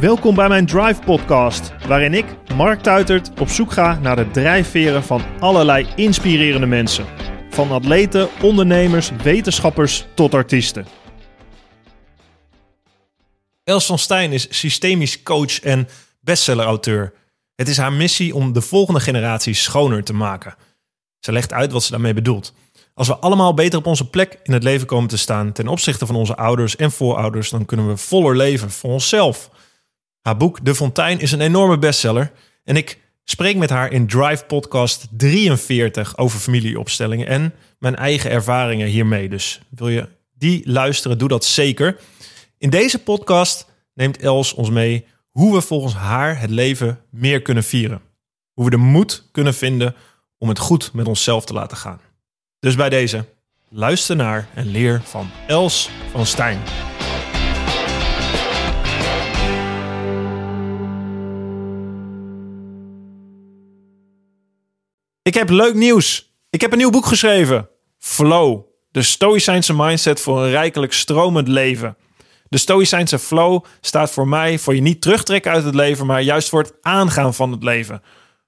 Welkom bij mijn Drive Podcast, waarin ik, Mark Tuitert, op zoek ga naar de drijfveren van allerlei inspirerende mensen. Van atleten, ondernemers, wetenschappers tot artiesten. Els van Stijn is systemisch coach en bestsellerauteur. Het is haar missie om de volgende generatie schoner te maken. Ze legt uit wat ze daarmee bedoelt. Als we allemaal beter op onze plek in het leven komen te staan ten opzichte van onze ouders en voorouders, dan kunnen we voller leven voor onszelf. Haar boek De Fontein is een enorme bestseller en ik spreek met haar in Drive Podcast 43 over familieopstellingen en mijn eigen ervaringen hiermee. Dus wil je die luisteren, doe dat zeker. In deze podcast neemt Els ons mee hoe we volgens haar het leven meer kunnen vieren. Hoe we de moed kunnen vinden om het goed met onszelf te laten gaan. Dus bij deze, luister naar en leer van Els van Stijn. Ik heb leuk nieuws. Ik heb een nieuw boek geschreven. Flow, de Stoïcijnse mindset voor een rijkelijk stromend leven. De Stoïcijnse flow staat voor mij voor je niet terugtrekken uit het leven, maar juist voor het aangaan van het leven.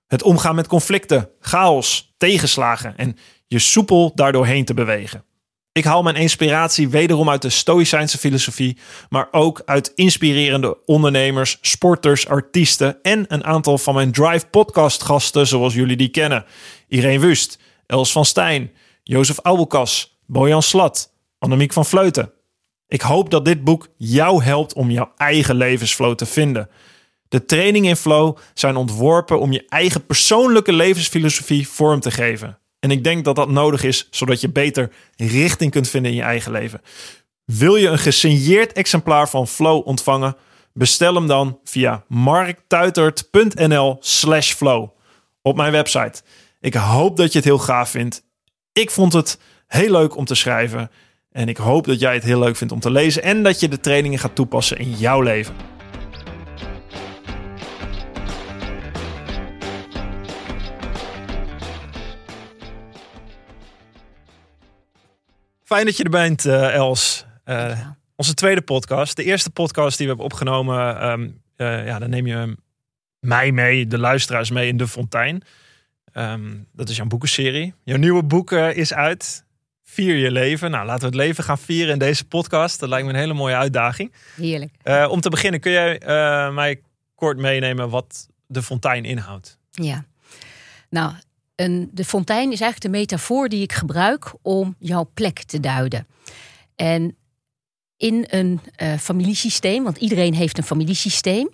Het omgaan met conflicten, chaos, tegenslagen en je soepel daardoorheen te bewegen. Ik haal mijn inspiratie wederom uit de Stoïcijnse filosofie, maar ook uit inspirerende ondernemers, sporters, artiesten en een aantal van mijn Drive podcast gasten zoals jullie die kennen. Irene Wust, Els van Stijn, Jozef Aubelkas, Bojan Slat, Annemiek van Vleuten. Ik hoop dat dit boek jou helpt om jouw eigen levensflow te vinden. De trainingen in flow zijn ontworpen om je eigen persoonlijke levensfilosofie vorm te geven. En ik denk dat dat nodig is, zodat je beter richting kunt vinden in je eigen leven. Wil je een gesigneerd exemplaar van Flow ontvangen? Bestel hem dan via marktuitert.nl/slash flow op mijn website. Ik hoop dat je het heel gaaf vindt. Ik vond het heel leuk om te schrijven. En ik hoop dat jij het heel leuk vindt om te lezen en dat je de trainingen gaat toepassen in jouw leven. Fijn dat je er bent, uh, Els. Uh, onze tweede podcast. De eerste podcast die we hebben opgenomen. Um, uh, ja, dan neem je mij mee, de luisteraars mee in De Fontein. Um, dat is jouw boekenserie. Jouw nieuwe boek is uit. Vier je leven. Nou, laten we het leven gaan vieren in deze podcast. Dat lijkt me een hele mooie uitdaging. Heerlijk. om te beginnen, kun jij mij kort meenemen wat De Fontein inhoudt? Ja. Nou, de fontein is eigenlijk de metafoor die ik gebruik om jouw plek te duiden. En in een uh, familiesysteem, want iedereen heeft een familiesysteem,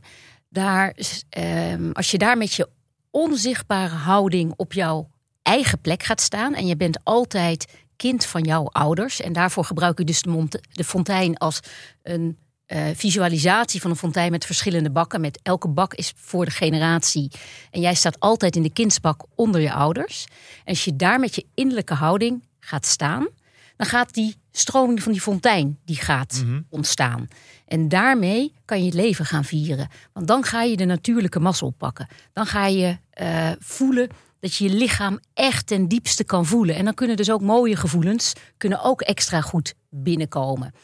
daar, uh, als je daar met je onzichtbare houding op jouw eigen plek gaat staan en je bent altijd kind van jouw ouders en daarvoor gebruik ik dus de, de fontein als een uh, visualisatie van een fontein met verschillende bakken. Met elke bak is voor de generatie. En jij staat altijd in de kindsbak onder je ouders. En als je daar met je innerlijke houding gaat staan, dan gaat die stroming van die fontein die gaat mm -hmm. ontstaan. En daarmee kan je het leven gaan vieren. Want dan ga je de natuurlijke massa oppakken. Dan ga je uh, voelen dat je je lichaam echt ten diepste kan voelen. En dan kunnen dus ook mooie gevoelens kunnen ook extra goed binnenkomen.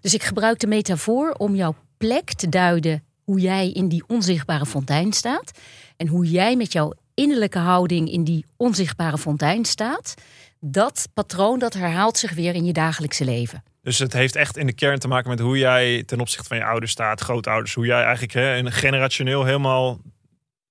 Dus ik gebruik de metafoor om jouw plek te duiden hoe jij in die onzichtbare fontein staat. En hoe jij met jouw innerlijke houding in die onzichtbare fontein staat. Dat patroon dat herhaalt zich weer in je dagelijkse leven. Dus het heeft echt in de kern te maken met hoe jij ten opzichte van je ouders staat, grootouders. Hoe jij eigenlijk hè, generationeel helemaal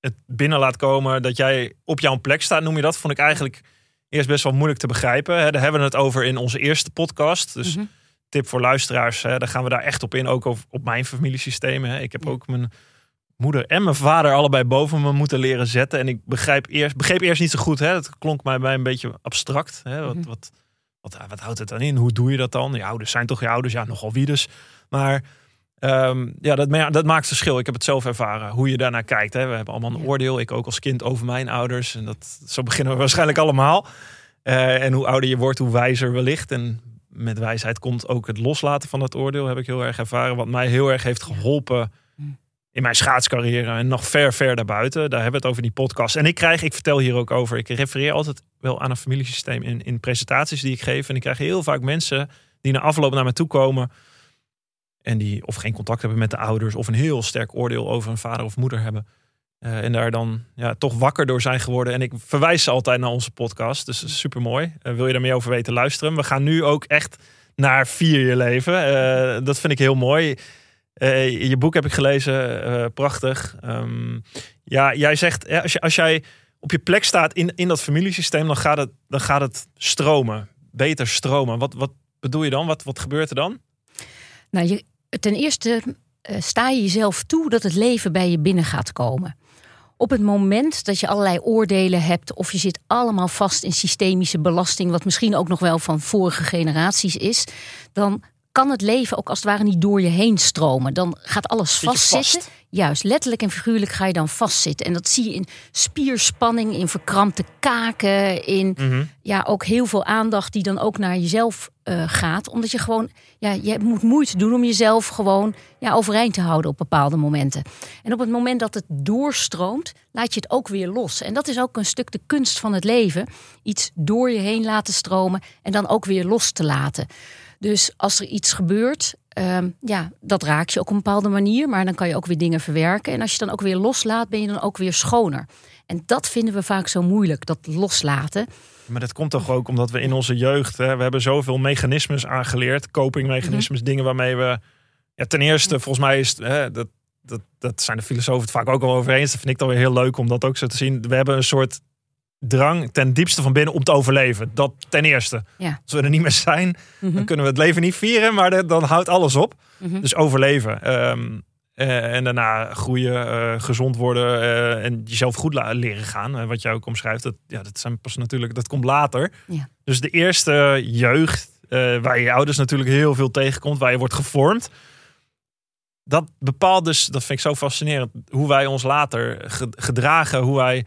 het binnen laat komen dat jij op jouw plek staat. Noem je dat? Vond ik eigenlijk eerst best wel moeilijk te begrijpen. Daar hebben we het over in onze eerste podcast. Dus mm -hmm tip voor luisteraars. Hè, dan gaan we daar echt op in. Ook op, op mijn familiesysteem. Hè. Ik heb ook mijn moeder en mijn vader allebei boven me moeten leren zetten. En ik begrijp eerst, begreep eerst niet zo goed. Hè. Het klonk mij bij een beetje abstract. Hè. Wat, mhm. wat, wat, wat, houdt het dan in? Hoe doe je dat dan? Je ouders zijn toch je ouders? Ja, nogal wie dus. Maar um, ja, dat, dat maakt verschil. Ik heb het zelf ervaren. Hoe je daarnaar kijkt. Hè. We hebben allemaal een oordeel. Ik ook als kind over mijn ouders. En dat, zo beginnen we waarschijnlijk allemaal. Uh, en hoe ouder je wordt, hoe wijzer wellicht. En met wijsheid komt ook het loslaten van dat oordeel, heb ik heel erg ervaren. Wat mij heel erg heeft geholpen in mijn schaatscarrière en nog ver, ver daarbuiten. Daar hebben we het over die podcast. En ik krijg, ik vertel hier ook over, ik refereer altijd wel aan een familiesysteem in, in presentaties die ik geef. En ik krijg heel vaak mensen die na afloop naar me toe komen. En die of geen contact hebben met de ouders. Of een heel sterk oordeel over een vader of moeder hebben. Eh, en daar dan ja, toch wakker door zijn geworden. En ik verwijs ze altijd naar onze podcast. Dus super mooi. wil je daar meer over weten, luisteren. We gaan nu ook echt naar vier je leven. Eh, dat vind ik heel mooi. Je boek heb ik gelezen. prachtig. Ehm, ja, jij zegt, als, je, als jij op je plek staat in, in dat familiesysteem, dan gaat het, dan gaat het stromen. Beter stromen. Wat, wat bedoel je dan? Wat, wat gebeurt er dan? Nou, je, ten eerste sta je jezelf toe dat het leven bij je binnen gaat komen op het moment dat je allerlei oordelen hebt of je zit allemaal vast in systemische belasting, wat misschien ook nog wel van vorige generaties is, dan kan het leven ook als het ware niet door je heen stromen. Dan gaat alles vastzitten. Juist, letterlijk en figuurlijk ga je dan vastzitten. En dat zie je in spierspanning, in verkrampte kaken, in mhm. ja, ook heel veel aandacht die dan ook naar jezelf uh, gaat. Omdat je gewoon, ja, je moet moeite doen om jezelf gewoon ja, overeind te houden op bepaalde momenten. En op het moment dat het doorstroomt, laat je het ook weer los. En dat is ook een stuk de kunst van het leven. Iets door je heen laten stromen en dan ook weer los te laten. Dus als er iets gebeurt, ehm, ja, dat raak je op een bepaalde manier. Maar dan kan je ook weer dingen verwerken. En als je dan ook weer loslaat, ben je dan ook weer schoner. En dat vinden we vaak zo moeilijk, dat loslaten. Maar dat komt toch ook omdat we in onze jeugd, hè, we hebben zoveel mechanismes aangeleerd. Copingmechanismes, mm dingen waarmee we... Ja, ten eerste, volgens mij is hè, dat, dat, dat zijn de filosofen het vaak ook al over eens. Dat vind ik dan weer heel leuk om dat ook zo te zien. We hebben een soort drang ten diepste van binnen om te overleven. Dat ten eerste. Ja. Als we er niet meer zijn, dan mhm. kunnen we het leven niet vieren, maar dan houdt alles op. Mhm. Dus overleven. Ehm, eh, en daarna groeien, uh, gezond worden uh, en jezelf goed leren gaan. wat jij ook omschrijft, dat, ja, dat zijn pas natuurlijk, dat komt later. Ja. Dus de eerste jeugd, waar je ouders natuurlijk heel veel tegenkomt, waar je wordt gevormd. Dat bepaalt dus, dat vind ik zo fascinerend, hoe wij ons later gedragen, hoe wij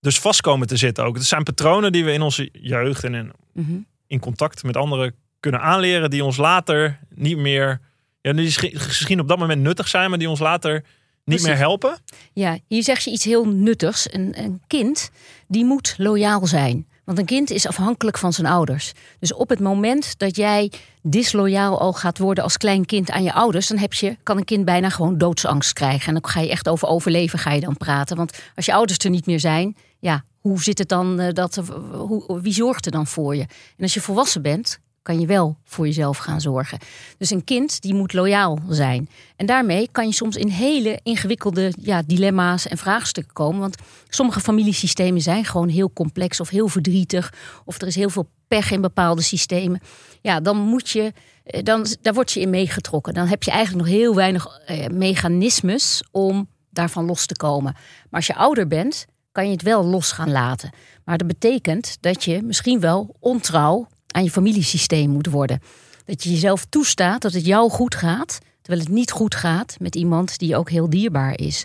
dus vast komen te zitten ook. Het zijn patronen die we in onze jeugd en in, mhm. in contact met anderen kunnen aanleren, die ons later niet meer, ja, die misschien op dat moment nuttig zijn, maar die ons later niet meer helpen. Ja, hier zeg je iets heel nuttigs. Een, een kind die moet loyaal zijn. Want een kind is afhankelijk van zijn ouders. Dus op het moment dat jij disloyaal al gaat worden als klein kind aan je ouders, dan heb je, kan een kind bijna gewoon doodsangst krijgen. En dan ga je echt over overleven ga je dan praten. Want als je ouders er niet meer zijn, ja, hoe zit het dan? Uh, dat, hoe, wie zorgt er dan voor je? En als je volwassen bent, kan je wel voor jezelf gaan zorgen. Dus een kind die moet loyaal zijn. En daarmee kan je soms in hele ingewikkelde ja, dilemma's en vraagstukken komen. Want sommige familiesystemen zijn gewoon heel complex of heel verdrietig. Of er is heel veel pech in bepaalde systemen. Ja, dan moet je. Eh, dan, daar word je in meegetrokken. Dan heb je eigenlijk nog heel weinig eh, mechanismes om daarvan los te komen. Maar als je ouder bent, kan je het wel los gaan laten. Maar dat betekent dat je misschien wel ontrouw aan je familiesysteem moet worden. Dat je jezelf toestaat dat het jou goed gaat, terwijl het niet goed gaat met iemand die ook heel dierbaar is.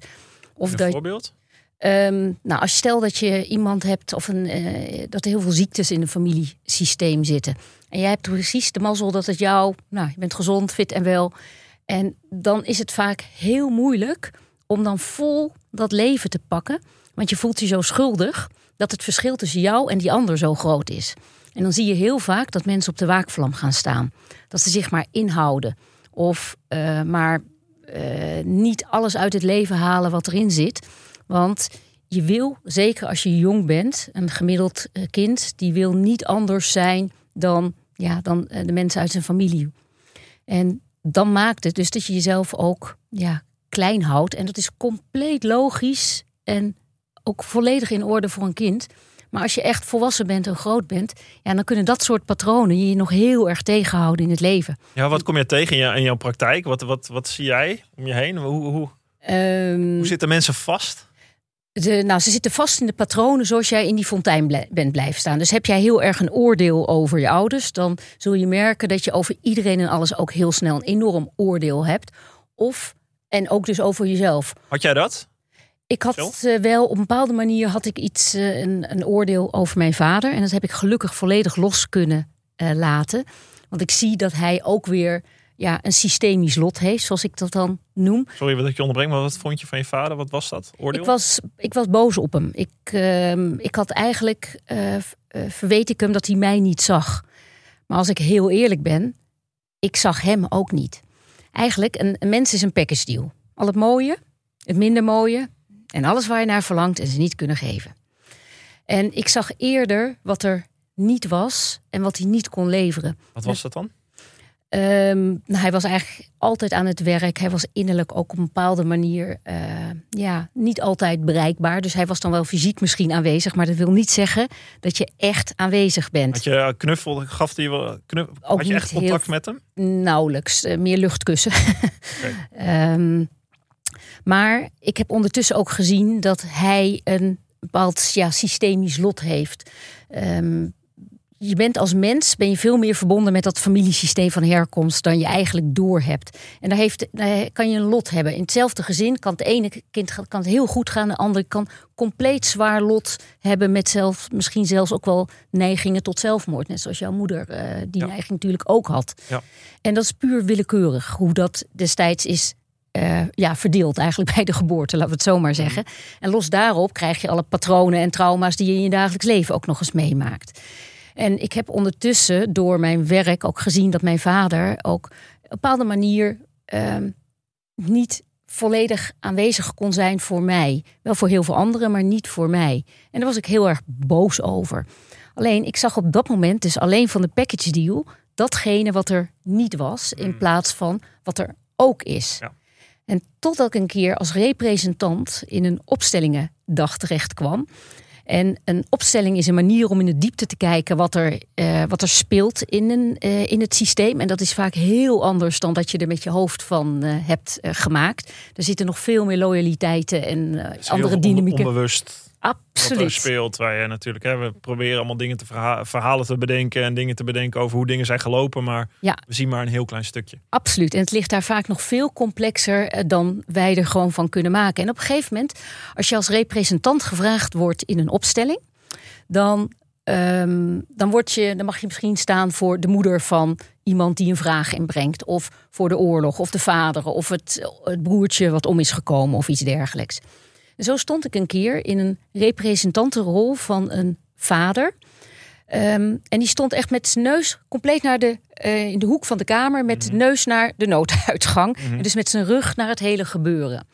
Of een dat, voorbeeld? Um, nou, als je stel dat je iemand hebt of een, uh, dat er heel veel ziektes in een familiesysteem zitten. En jij hebt precies de mazzel dat het jou, nou, je bent gezond, fit en wel. En dan is het vaak heel moeilijk om dan vol dat leven te pakken. Want je voelt je zo schuldig dat het verschil tussen jou en die ander zo groot is. En dan zie je heel vaak dat mensen op de waakvlam gaan staan. Dat ze zich maar inhouden. Of uh, maar uh, niet alles uit het leven halen wat erin zit. Want je wil, zeker als je jong bent, een gemiddeld eh, kind, die wil niet anders zijn dan, ja, dan de mensen uit zijn familie. En dan maakt het dus dat je jezelf ook ja, klein houdt. En dat is compleet logisch en ook volledig in orde voor een kind. Maar als je echt volwassen bent en groot bent, ja, dan kunnen dat soort patronen je nog heel erg tegenhouden in het leven. Ja, wat kom je tegen in, in jouw praktijk? Wat, wat, wat zie jij om je heen? Hoe, hoe, um, hoe zitten mensen vast? De, nou, ze zitten vast in de patronen zoals jij in die fontein bent blijven staan. Dus heb jij heel erg een oordeel over je ouders, dan zul je merken dat je over iedereen en alles ook heel snel een enorm oordeel hebt. Of, en ook dus over jezelf. Had jij dat? Ik had uh, wel op een bepaalde manier had ik iets, uh, een, een, oordeel over mijn vader. En dat heb ik gelukkig volledig los kunnen uh, laten. Want ik zie dat hij ook weer ja, een systemisch lot heeft, zoals ik dat dan noem. Sorry dat ik je onderbreng, maar wat vond je van je vader? Wat was dat oordeel? Ik was, ik was boos op hem. Ik, ehm, ik had eigenlijk, verweet ik hem dat hij mij niet zag. Maar als ik heel eerlijk ben, ik zag hem ook niet. eigenlijk, een, een mens is een package deal. Al het mooie, het minder mooie en alles waar je naar verlangt en ze niet kunnen geven. En ik zag eerder wat er niet was en wat hij niet kon leveren. Wat was dat dan? Ehm, nou, hij was eigenlijk altijd aan het werk. Hij was innerlijk ook op een bepaalde manier eh, ja, niet altijd bereikbaar. Dus hij was dan wel fysiek misschien aanwezig. Maar dat wil niet zeggen dat je echt aanwezig bent. Had je knuffel, gaf hij wel knuffel, Ook had je echt contact heel- met hem? Nauwelijks. eh, meer luchtkussen. Ehm, maar ik heb ondertussen ook gezien dat hij een bepaald ja, systemisch lot heeft. Ehm, je bent als mens ben je veel meer verbonden met dat familiesysteem van herkomst dan je eigenlijk doorhebt. En daar, heeft, daar kan je een lot hebben. In hetzelfde gezin kan het ene kind kan het heel goed gaan, de andere kan compleet zwaar lot hebben met zelf, misschien zelfs ook wel neigingen tot zelfmoord. Net zoals jouw moeder eh, die Ja. neiging natuurlijk ook had. Ja. En dat is puur willekeurig hoe dat destijds is eh, ja, verdeeld eigenlijk bij de geboorte, laten we het zo maar zeggen. En los daarop krijg je alle patronen en trauma's die je in je dagelijks leven ook nog eens meemaakt. En ik heb ondertussen door mijn werk ook gezien dat mijn vader ook op een bepaalde manier ehm, niet volledig aanwezig kon zijn voor mij. Wel voor heel veel anderen, maar niet voor mij. En daar was ik heel erg boos over. Alleen, ik zag op dat moment dus alleen van de package deal datgene wat er niet was, in plaats van wat er ook is. Ja. En totdat ik een keer als representant in een opstellingendag terecht kwam. En een opstelling is een manier om in de diepte te kijken wat er, eh, wat er speelt in, een, eh, in het systeem. En dat is vaak heel anders dan dat je er met je hoofd van eh, hebt gemaakt. Er zitten nog veel meer loyaliteiten en andere dynamieken. onbewust wat er Absoluut. speelt. Waar je natuurlijk, hè, we proberen allemaal dingen te verha- verhalen te bedenken en dingen te bedenken over hoe dingen zijn gelopen. Maar Ja. we zien maar een heel klein stukje. Absoluut. En het ligt daar vaak nog veel complexer eh, dan wij er gewoon van kunnen maken. En op een gegeven moment, als je als representant gevraagd wordt in een opstelling, dan, ehm, dan, word je, dan mag je misschien staan voor de moeder van iemand die een vraag inbrengt. Of voor de oorlog, of de vader, of het, het broertje wat om is gekomen, of iets dergelijks. En zo stond ik een keer in een representantenrol van een vader. Ehm, en die stond echt met zijn neus compleet naar de, eh, in de hoek van de kamer, met de neus naar de nooduitgang. En dus met zijn rug naar het hele gebeuren.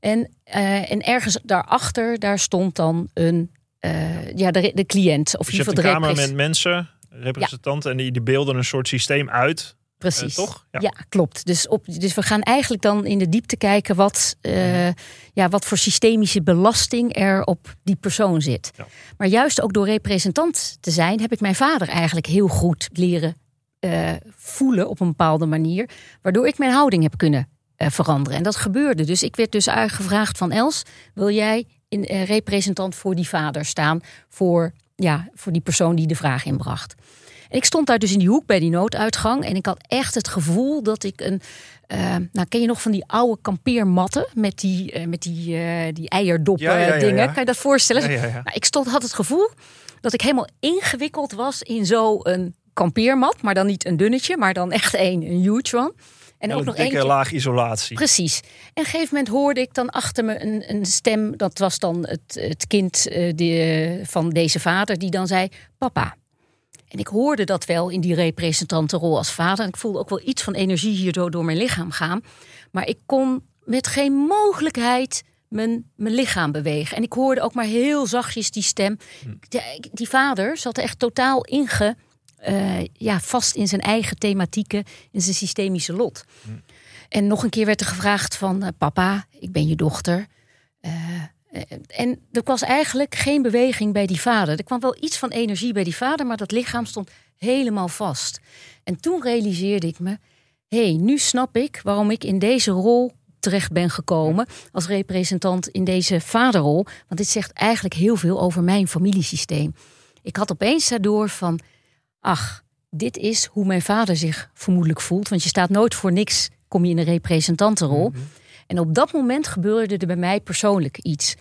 En, eh, en ergens daarachter, daar stond dan een, eh, ja, de, de cliënt. Of Dus je hebt een kamer met mensen, representanten, en die, die beelden een soort systeem uit. Precies. Eh, toch? Ja. Ja. klopt. Dus, op, dus we gaan eigenlijk dan in de diepte kijken wat, eh, ja, wat voor systemische belasting er op die persoon zit. Ja. Maar juist ook door representant te zijn, heb ik mijn vader eigenlijk heel goed leren eh, voelen op een bepaalde manier. Waardoor ik mijn houding heb kunnen veranderen. En dat gebeurde. Dus ik werd dus gevraagd van Els, wil jij in representant voor die vader staan? Voor, ja, voor die persoon die de vraag inbracht. Ik stond daar dus in die hoek bij die nooduitgang. En ik had echt het gevoel dat ik een. eh, nou, ken je nog van die oude kampeermatten met die, eh, met die, eh, die eierdoppen Ja, ja, ja, dingen? Kan je dat voorstellen? Nou, ik stond, had het gevoel dat ik helemaal ingewikkeld was in zo'n kampeermat. Maar dan niet een dunnetje, maar dan echt een, een huge one. En ook nog dikke eentje. laag isolatie. Precies. En op een gegeven moment hoorde ik dan achter me een, een stem. Dat was dan het, het kind die, van deze vader, die dan zei: Papa. En ik hoorde dat wel in die representantenrol als vader. En ik voelde ook wel iets van energie hierdoor door mijn lichaam gaan. Maar ik kon met geen mogelijkheid mijn, mijn lichaam bewegen. En ik hoorde ook maar heel zachtjes die stem. Die, die vader zat echt totaal inge, eh, ja, vast in zijn eigen thematieken, in zijn systemische lot. En nog een keer werd er gevraagd van eh, papa, ik ben je dochter. Eh, en er was eigenlijk geen beweging bij die vader. Er kwam wel iets van energie bij die vader, maar dat lichaam stond helemaal vast. En toen realiseerde ik me, hé, hey, nu snap ik waarom ik in deze rol terecht ben gekomen als representant in deze vaderrol. Want dit zegt eigenlijk heel veel over mijn familiesysteem. Ik had opeens daardoor van, ach, dit is hoe mijn vader zich vermoedelijk voelt. Want je staat nooit voor niks, kom je in een representantenrol. En op dat moment gebeurde er bij mij persoonlijk iets.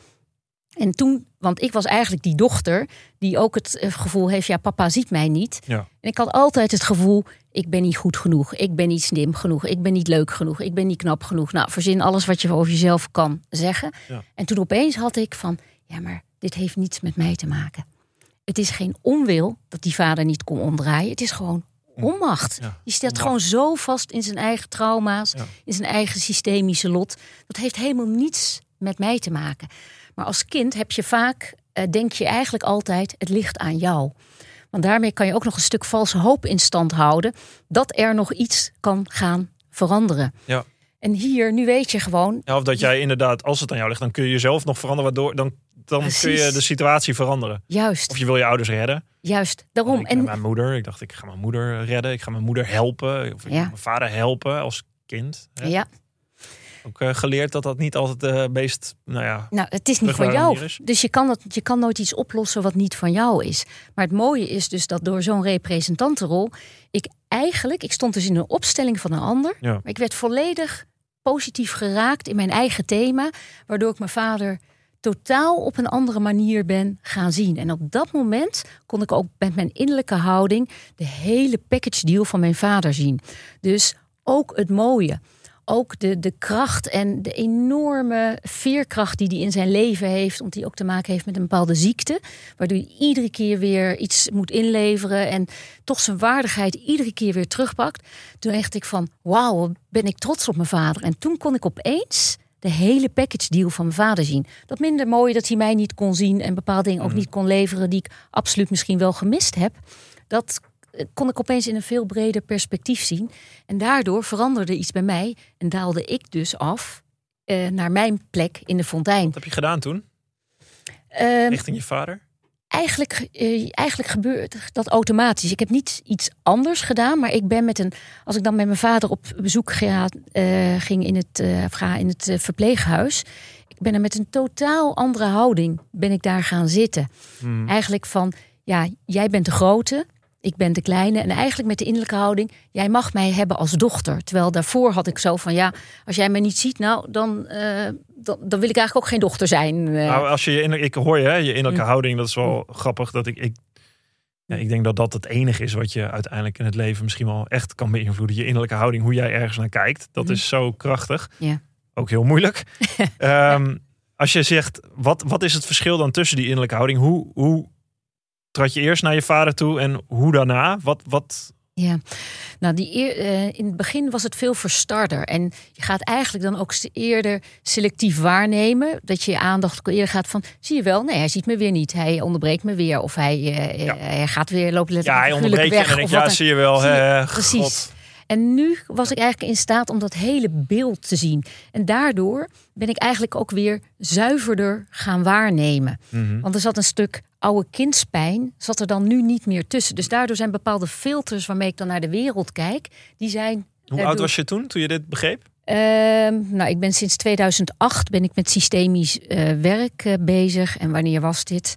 En toen, want ik was eigenlijk die dochter die ook het eh, gevoel heeft, ja, papa ziet mij niet. Ja. En ik had altijd het gevoel, ik ben niet goed genoeg, ik ben niet slim genoeg, ik ben niet leuk genoeg, ik ben niet knap genoeg. Nou, verzin alles wat je over jezelf kan zeggen. Ja. En toen opeens had ik van, ja, maar dit heeft niets met mij te maken. Het is geen onwil dat die vader niet kon omdraaien. Het is gewoon onmacht. Ja, Die staat onmacht. gewoon zo vast in zijn eigen trauma's, Ja. in zijn eigen systemische lot. Dat heeft helemaal niets met mij te maken. Maar als kind heb je vaak, eh, denk je eigenlijk altijd, het ligt aan jou. Want daarmee kan je ook nog een stuk valse hoop in stand houden dat er nog iets kan gaan veranderen. Ja. En hier, nu weet je gewoon, Ja, of dat jij inderdaad, als het aan jou ligt, dan kun je jezelf nog veranderen. Waardoor, dan dan kun je de situatie veranderen. juist, Of je wil je ouders redden. juist, daarom. Ik, En mijn moeder, ik dacht, ik ga mijn moeder redden. Ik ga mijn moeder helpen. Of ik Ja. ga mijn vader helpen als kind. Hè. ja, Ook eh, geleerd dat dat niet altijd de meest, nou ja, Nou, het is niet van jou. Dus je kan, dat, je kan nooit iets oplossen wat niet van jou is. Maar het mooie is dus dat door zo'n representantenrol... ik eigenlijk, ik stond dus in een opstelling van een ander... Ja. maar ik werd volledig positief geraakt in mijn eigen thema... waardoor ik mijn vader totaal op een andere manier ben gaan zien. En op dat moment kon ik ook met mijn innerlijke houding... de hele package deal van mijn vader zien. Dus ook het mooie ook de, de kracht en de enorme veerkracht die hij in zijn leven heeft, omdat hij ook te maken heeft met een bepaalde ziekte, waardoor hij iedere keer weer iets moet inleveren en toch zijn waardigheid iedere keer weer terugpakt. Toen dacht ik van, wauw, ben ik trots op mijn vader. En toen kon ik opeens de hele package deal van mijn vader zien. Dat minder mooi dat hij mij niet kon zien en bepaalde dingen ook niet kon leveren die ik absoluut misschien wel gemist heb. Dat eh, kon ik opeens in een veel breder perspectief zien. En daardoor veranderde iets bij mij en daalde ik dus af eh, naar mijn plek in de fontein. wat heb je gedaan toen? Ehm, Richting je vader? Eigenlijk, eh, eigenlijk gebeurt dat automatisch. Ik heb niet iets anders gedaan, maar ik ben met een. Als ik dan met mijn vader op bezoek ga, eh, ging in het, eh, ga in het eh, verpleeghuis. Ik ben er met een totaal andere houding ben ik daar gaan zitten. Hmm. Eigenlijk van, ja, jij bent de grote, ik ben de kleine. En eigenlijk met de innerlijke houding, jij mag mij hebben als dochter. Terwijl daarvoor had ik zo van, ja, als jij mij niet ziet, nou, dan, eh, dan, dan wil ik eigenlijk ook geen dochter zijn. eh. Nou, als je je inner- ik hoor je, hè, je innerlijke Mm. houding, dat is wel grappig. Dat ik, ik, ja, ik denk dat dat het enige is wat je uiteindelijk in het leven misschien wel echt kan beïnvloeden. Je innerlijke houding, hoe jij ergens naar kijkt. Dat Mhm. is zo krachtig. Ja. Ook heel moeilijk. Ehm, als je zegt, wat, wat is het verschil dan tussen die innerlijke houding? Hoe, hoe trad je eerst naar je vader toe en hoe daarna? Wat, wat, Ja, nou die eer, eh, in het begin was het veel verstarder. En je gaat eigenlijk dan ook eerder selectief waarnemen. Dat je je aandacht eerder gaat van, zie je wel, nee, hij ziet me weer niet. Hij onderbreekt me weer. Of hij, eh, Ja. hij gaat weer lopen ja, letterlijk hij figuurlijk onderbreekt je en dan weg. denk ja, zie je wel. Zie je- hè, Precies. God. En nu was ik eigenlijk in staat om dat hele beeld te zien. En daardoor ben ik eigenlijk ook weer zuiverder gaan waarnemen. Mhm. Want er zat een stuk oude kindspijn, zat er dan nu niet meer tussen. Dus daardoor zijn bepaalde filters waarmee ik dan naar de wereld kijk, die zijn. Hoe daardoor- oud was je toen, toen je dit begreep? Ehm, nou, ik ben sinds 2008 ben ik met systemisch eh, werk eh, bezig. En wanneer was dit?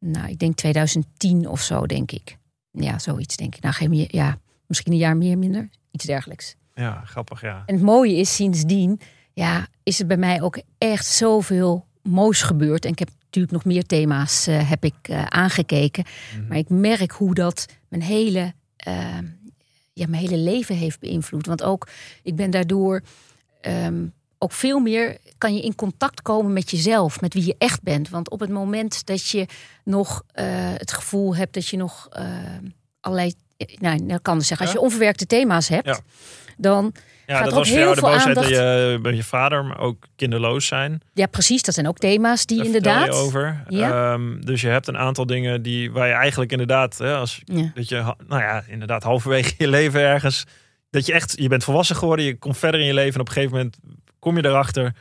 Nou, ik denk 2010 of zo, denk ik. Ja, zoiets denk ik. Nou, geen ja, misschien een jaar meer, minder. Iets dergelijks. Ja, grappig, ja. En het mooie is, sindsdien ja, is er bij mij ook echt zoveel moois gebeurd. En ik heb natuurlijk nog meer thema's eh, heb ik, eh, aangekeken. Mhm. Maar ik merk hoe dat mijn hele, eh, ja, mijn hele leven heeft beïnvloed. Want ook, ik ben daardoor ehm, ook veel meer... kan je in contact komen met jezelf, met wie je echt bent. Want op het moment dat je nog eh, het gevoel hebt... dat je nog eh, allerlei... Nou, dat kan dus zeggen, als je onverwerkte thema's hebt... Dan Ja, Gaat dat ook was voor heel jou de veel boosheid dat je bij je vader, maar ook kinderloos zijn. Ja, precies. Dat zijn ook thema's die Daar inderdaad. Je over. Ja. Ehm, dus je hebt een aantal dingen die, waar je eigenlijk inderdaad, hè, als, Ja. dat je, nou ja, inderdaad halverwege je leven ergens, dat je echt, je bent volwassen geworden, je komt verder in je leven en op een gegeven moment kom je erachter,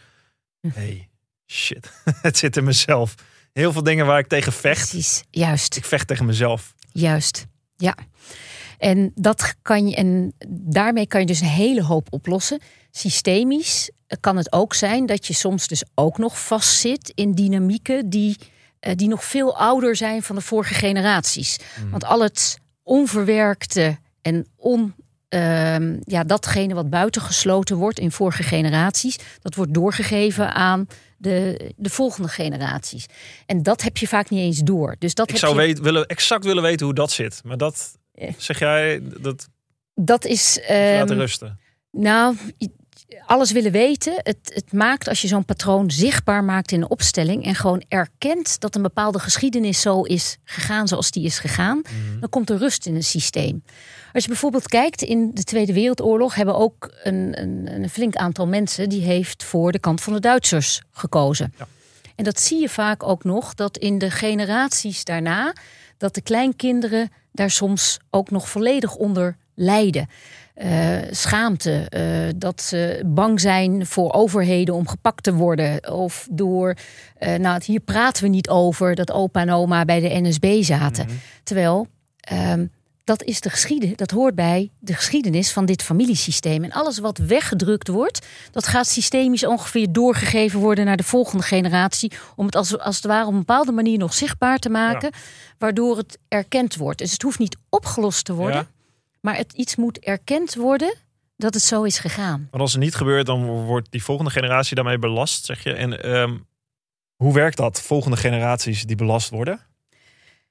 Hm. hey, shit, het zit in mezelf. Heel veel dingen waar ik tegen vecht. Precies. Juist, Ik vecht tegen mezelf. juist. Ja. En dat kan je, en daarmee kan je dus een hele hoop oplossen. Systemisch kan het ook zijn dat je soms dus ook nog vastzit in dynamieken die, eh, die nog veel ouder zijn van de vorige generaties. Mhm. Want al het onverwerkte en on, ehm, ja, datgene wat buitengesloten wordt in vorige generaties, dat wordt doorgegeven aan de, de volgende generaties. En dat heb je vaak niet eens door. Dus dat Ik heb zou je, willen, exact willen weten hoe dat zit. Maar dat, Ja. zeg jij, dat dat is. laten ehm, rusten. nou, alles willen weten, het, het maakt als je zo'n patroon zichtbaar maakt in een opstelling en gewoon erkent dat een bepaalde geschiedenis zo is gegaan zoals die is gegaan, Mhm. dan komt er rust in het systeem. Als je bijvoorbeeld kijkt in de Tweede Wereldoorlog, hebben ook een, een, een flink aantal mensen die heeft voor de kant van de Duitsers gekozen. Ja. En dat zie je vaak ook nog dat in de generaties daarna, dat de kleinkinderen daar soms ook nog volledig onder lijden. Eh, schaamte, eh, dat ze bang zijn voor overheden om gepakt te worden. Of door, eh, nou, hier praten we niet over dat opa en oma bij de NSB zaten. Terwijl ehm, dat is de geschiedenis, dat hoort bij de geschiedenis van dit familiesysteem. En alles wat weggedrukt wordt, dat gaat systemisch ongeveer doorgegeven worden naar de volgende generatie. Om het als, als het ware op een bepaalde manier nog zichtbaar te maken, waardoor het erkend wordt. Dus het hoeft niet opgelost te worden, Ja. Maar het iets moet erkend worden dat het zo is gegaan. Want als het niet gebeurt, dan wordt die volgende generatie daarmee belast, zeg je. En ehm, hoe werkt dat? Volgende generaties die belast worden?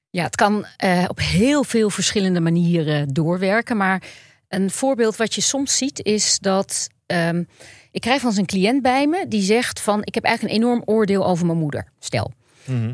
Ja, het kan eh, op heel veel verschillende manieren doorwerken. Maar een voorbeeld wat je soms ziet is dat. ehm, ik krijg van een cliënt bij me die zegt van ik heb eigenlijk een enorm oordeel over mijn moeder. Stel.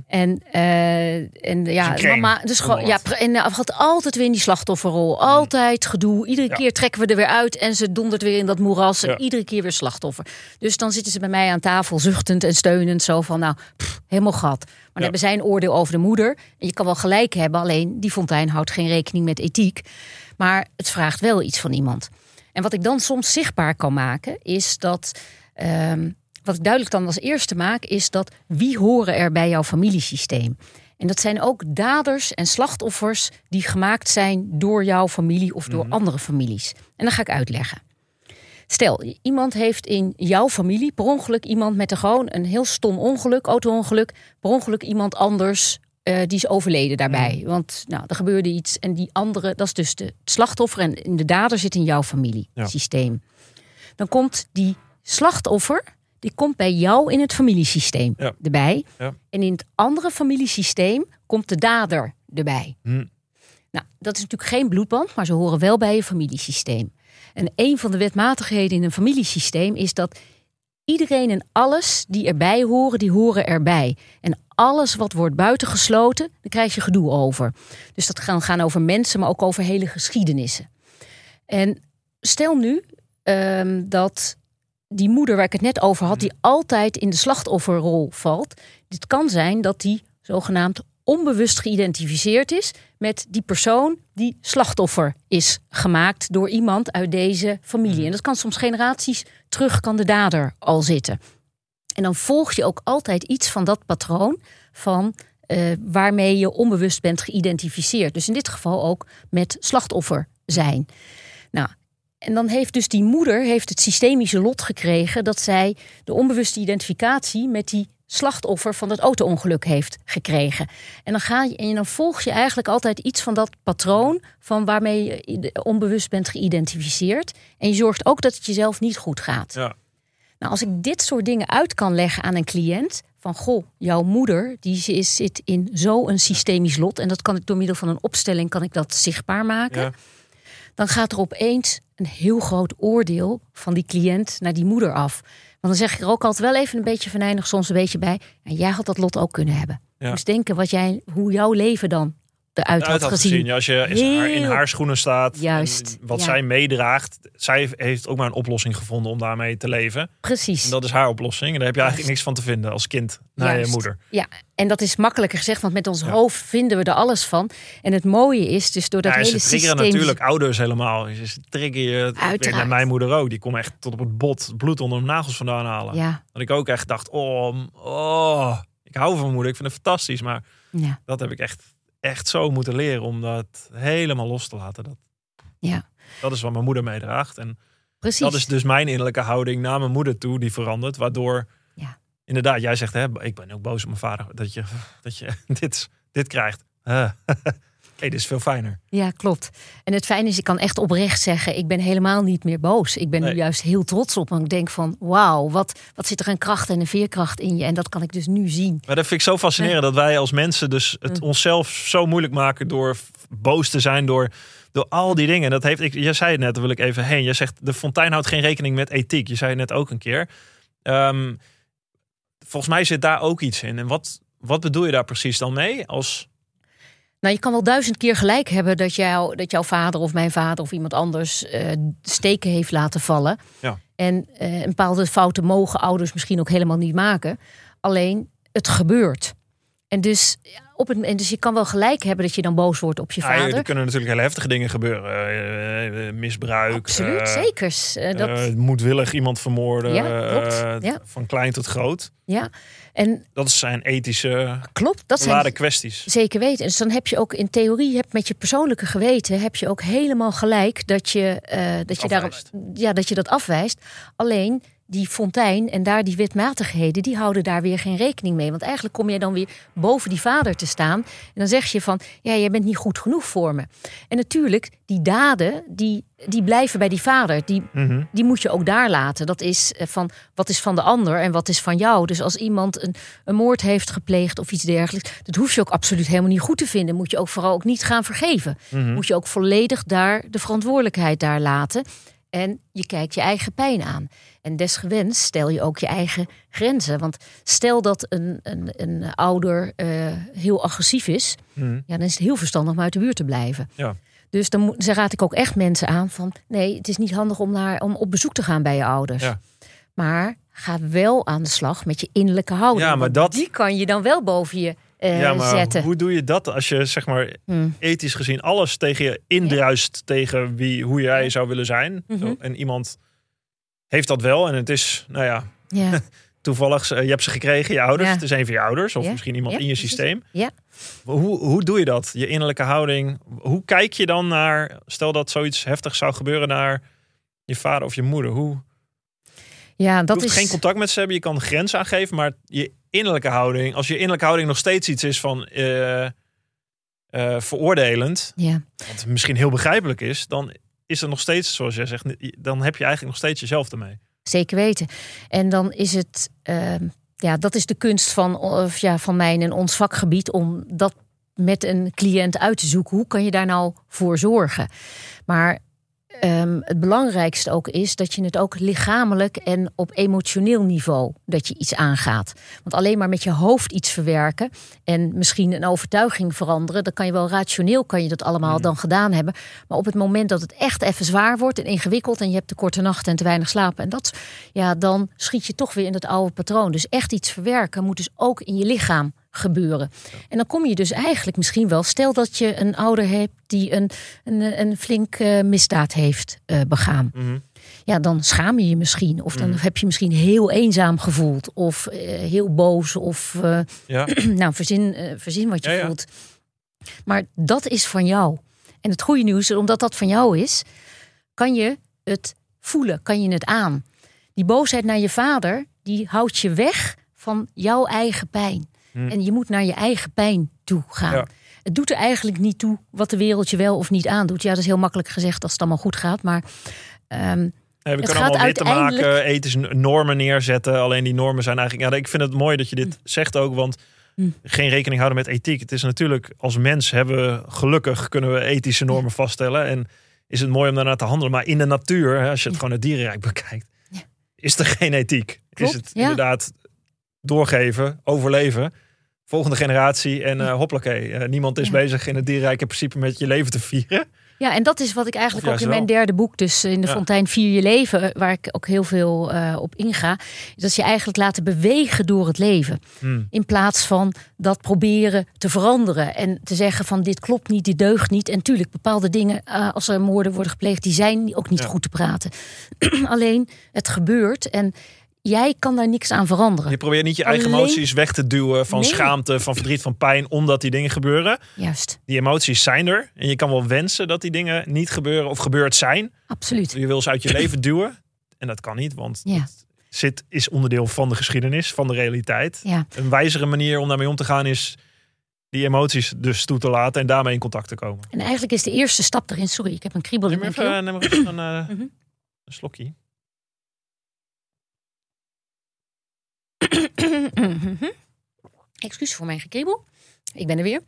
En, eh, en ja, mama, dus gewoon, ja, en uh, gaat altijd weer in die slachtofferrol. Altijd gedoe. Iedere Ja. keer trekken we er weer uit en ze dondert weer in dat moeras. En Ja. iedere keer weer slachtoffer. Dus dan zitten ze bij mij aan tafel zuchtend en steunend. Zo van, nou, pff, helemaal gat. Maar dan hebben zij een oordeel over de moeder. En je kan wel gelijk hebben, alleen die fontein houdt geen rekening met ethiek. Maar het vraagt wel iets van iemand. En wat ik dan soms zichtbaar kan maken, is dat. ehm, wat ik duidelijk dan als eerste maak, is dat wie horen er bij jouw familiesysteem? En dat zijn ook daders en slachtoffers die gemaakt zijn door jouw familie of door andere families. En dat ga ik uitleggen. Stel, iemand heeft in jouw familie per ongeluk iemand met een gewoon een heel stom ongeluk, auto-ongeluk, per ongeluk iemand anders eh, die is overleden daarbij. Want nou, er gebeurde iets en die andere, dat is dus de het slachtoffer en de dader zit in jouw familiesysteem. Dan komt die slachtoffer, die komt bij jou in het familiesysteem Ja. erbij. Ja. En in het andere familiesysteem komt de dader erbij. Hm. Nou, dat is natuurlijk geen bloedband, maar ze horen wel bij je familiesysteem. En een van de wetmatigheden in een familiesysteem is dat iedereen en alles die erbij horen, die horen erbij. En alles wat wordt buitengesloten, daar krijg je gedoe over. Dus dat kan gaan over mensen, maar ook over hele geschiedenissen. En stel nu ehm, dat die moeder waar ik het net over had, die altijd in de slachtofferrol valt. Dit kan zijn dat die zogenaamd onbewust geïdentificeerd is met die persoon die slachtoffer is gemaakt door iemand uit deze familie. En dat kan soms generaties terug, kan de dader al zitten. En dan volg je ook altijd iets van dat patroon van eh, waarmee je onbewust bent geïdentificeerd. Dus in dit geval ook met slachtoffer zijn. Nou, en dan heeft dus die moeder heeft het systemische lot gekregen dat zij de onbewuste identificatie met die slachtoffer van dat auto-ongeluk heeft gekregen. En dan, ga je, en dan volg je eigenlijk altijd iets van dat patroon van waarmee je onbewust bent geïdentificeerd. En je zorgt ook dat het jezelf niet goed gaat. Ja. Nou, als ik dit soort dingen uit kan leggen aan een cliënt, van goh, jouw moeder die is, zit in zo'n systemisch lot, en dat kan ik door middel van een opstelling kan ik dat zichtbaar maken, Ja. dan gaat er opeens een heel groot oordeel van die cliënt naar die moeder af. Want dan zeg ik er ook altijd wel even een beetje venijnig, soms een beetje bij. En jij had dat lot ook kunnen hebben. Ja. Dus denken wat jij, hoe jouw leven dan eruit Uit had had gezien. als je in haar, in Heel- haar schoenen staat. Juist, en Wat ja. zij meedraagt. Zij heeft ook maar een oplossing gevonden om daarmee te leven. Precies. En dat is haar oplossing. En daar heb je eigenlijk niks van te vinden als kind naar Juist. je moeder. Ja, en dat is makkelijker gezegd, want met ons Ja. hoofd vinden we er alles van. En het mooie is dus door dat ja, hele ze triggeren systeem. natuurlijk ouders helemaal. Ze triggeren je. Uiteraard. Mijn moeder ook. Die kon echt tot op het bot bloed onder mijn nagels vandaan halen. Ja, Dat ik ook echt dacht, oh, oh, ik hou van mijn moeder. Ik vind het fantastisch. Maar ja, dat heb ik echt, echt zo moeten leren om dat helemaal los te laten. Dat, ja. dat is wat mijn moeder meedraagt. En Precies. dat is dus mijn innerlijke houding naar mijn moeder toe. Die verandert. Waardoor, Ja. inderdaad, jij zegt, hè, ik ben ook boos op mijn vader. Dat je, dat je dit, dit krijgt. Hey, dit is veel fijner. Ja, klopt. En het fijne is, ik kan echt oprecht zeggen, ik ben helemaal niet meer boos. Ik ben Nee. nu juist heel trots op. Want ik denk van, wauw, wat, wat zit er een kracht en een veerkracht in je. En dat kan ik dus nu zien. Maar dat vind ik zo fascinerend dat wij als mensen dus het Mm. onszelf zo moeilijk maken door boos te zijn, door, door al die dingen. Dat heeft, ik, jij zei het net, daar wil ik even heen. Je zegt de fontein houdt geen rekening met ethiek. Je zei het net ook een keer. Ehm, volgens mij zit daar ook iets in. En wat, wat bedoel je daar precies dan mee? Als, Nou, je kan wel duizend keer gelijk hebben dat, jou, dat jouw vader of mijn vader of iemand anders eh, steken heeft laten vallen. Ja. En eh, een bepaalde fouten mogen ouders misschien ook helemaal niet maken. Alleen het gebeurt. En dus, ja, op het, en dus je kan wel gelijk hebben dat je dan boos wordt op je Ah, vader. er kunnen natuurlijk hele heftige dingen gebeuren. Eh, misbruik. Absoluut, zeker. Dat, moedwillig iemand vermoorden. Ja, klopt. Ja. Van klein tot groot. ja, en Dat zijn ethische klopt. Dat zijn kwesties. Zeker weten. Dus dan heb je ook in theorie, heb met je persoonlijke geweten, heb je ook helemaal gelijk dat je, eh, dat, je daarom, ja, dat je dat afwijst. Alleen die fontein en daar die wetmatigheden, die houden daar weer geen rekening mee. Want eigenlijk kom je dan weer boven die vader te staan. En dan zeg je van, ja, jij bent niet goed genoeg voor me. En natuurlijk, die daden, die, die blijven bij die vader. Die, Mhm. die moet je ook daar laten. Dat is eh, van wat is van de ander en wat is van jou. Dus als iemand een, een moord heeft gepleegd of iets dergelijks, dat hoef je ook absoluut helemaal niet goed te vinden. Moet je ook vooral ook niet gaan vergeven. Mhm. Moet je ook volledig daar de verantwoordelijkheid daar laten. En je kijkt je eigen pijn aan. En desgewenst stel je ook je eigen grenzen. Want stel dat een, een, een ouder eh, heel agressief is, Mhm. ja, dan is het heel verstandig om uit de buurt te blijven. Ja. Dus dan, dan raad ik ook echt mensen aan van... nee, het is niet handig om, naar, om op bezoek te gaan bij je ouders. Ja. Maar ga wel aan de slag met je innerlijke houding. Ja, maar want dat- Die kan je dan wel boven je eh, ja, maar zetten. hoe doe je dat als je zeg maar Hmm. ethisch gezien alles tegen je indruist tegen wie, hoe jij zou willen zijn? Mhm. Zo, En iemand heeft dat wel en het is, nou ja, Ja, toevallig, eh, je hebt ze gekregen, je ouders. Het is een van je ouders of misschien iemand in je systeem. Ja. Hoe, hoe doe je dat? Je innerlijke houding. Hoe kijk je dan naar, stel dat zoiets heftig zou gebeuren naar je vader of je moeder? Hoe, ja je dat hoeft is... geen contact met ze hebben, je kan grenzen aangeven, maar je innerlijke houding, als je innerlijke houding nog steeds iets is van eh, veroordelend, Ja. wat misschien heel begrijpelijk is, dan is er nog steeds, zoals jij zegt, dan heb je eigenlijk nog steeds jezelf ermee. Zeker weten. En dan is het, ehm, ja, dat is de kunst van, of ja, van mijn en ons vakgebied om dat met een cliënt uit te zoeken. Hoe kan je daar nou voor zorgen? Maar ehm, het belangrijkste ook is dat je het ook lichamelijk en op emotioneel niveau dat je iets aangaat. Want alleen maar met je hoofd iets verwerken en misschien een overtuiging veranderen, dan kan je wel rationeel kan je dat allemaal dan gedaan hebben. Maar op het moment dat het echt even zwaar wordt en ingewikkeld en je hebt te korte nachten en te weinig slapen en dat, ja, dan schiet je toch weer in dat oude patroon. Dus echt iets verwerken moet dus ook in je lichaam gebeuren. En dan kom je dus eigenlijk misschien wel, stel dat je een ouder hebt die een, een, een flink eh, misdaad heeft eh, begaan. Mhm. Ja, dan schaam je je misschien. Of dan Mm. heb je misschien heel eenzaam gevoeld. Of eh, heel boos. Of Ja. nou, verzin, verzin wat je Ja, ja. voelt. Maar dat is van jou. En het goede nieuws is, omdat dat van jou is, kan je het voelen, kan je het aan. Die boosheid naar je vader, die houdt je weg van jouw eigen pijn. Hmm. En je moet naar je eigen pijn toe gaan. Ja. Het doet er eigenlijk niet toe wat de wereld je wel of niet aandoet. Ja, dat is heel makkelijk gezegd als het allemaal goed gaat. Maar ehm, we Het kunnen gaat allemaal wetten uiteindelijk- maken, ethische normen neerzetten. Alleen die normen zijn eigenlijk. Ja, ik vind het mooi dat je dit zegt ook, want Mm. geen rekening houden met ethiek. Het is natuurlijk als mens hebben we gelukkig kunnen we ethische normen vaststellen en is het mooi om daarnaar te handelen. Maar in de natuur, als je het gewoon het dierenrijk bekijkt, Ja. is er geen ethiek. Klopt, is het ja. inderdaad doorgeven, overleven. Volgende generatie en uh, hoppakee. Eh, niemand is Ja. bezig in het dierenrijk in principe met je leven te vieren. Ja, en dat is wat ik eigenlijk ook in mijn derde boek, dus in de Ja. Fontein Vier Je Leven, waar ik ook heel veel eh, op inga, is dat je eigenlijk laten bewegen door het leven. Hmm. In plaats van dat proberen te veranderen en te zeggen van dit klopt niet, dit deugt niet. En tuurlijk, bepaalde dingen, eh, als er moorden worden gepleegd, die zijn ook niet Ja. goed te praten. Alleen, het gebeurt en jij kan daar niks aan veranderen. Je probeert niet je eigen Alleen- emoties weg te duwen van Nee. schaamte, van verdriet, van pijn, omdat die dingen gebeuren. Juist, Die emoties zijn er. En je kan wel wensen dat die dingen niet gebeuren of gebeurd zijn. absoluut. Je wil ze uit je leven duwen. En dat kan niet, want Ja. het zit, is onderdeel van de geschiedenis, van de realiteit. Ja. Een wijzere manier om daarmee om te gaan is die emoties dus toe te laten en daarmee in contact te komen. En eigenlijk is de eerste stap erin... Sorry, ik heb een kriebel in mijn keel. neem even een, eh, Mhm. een slokje. Excuus voor mijn gekriebel. Ik ben er weer.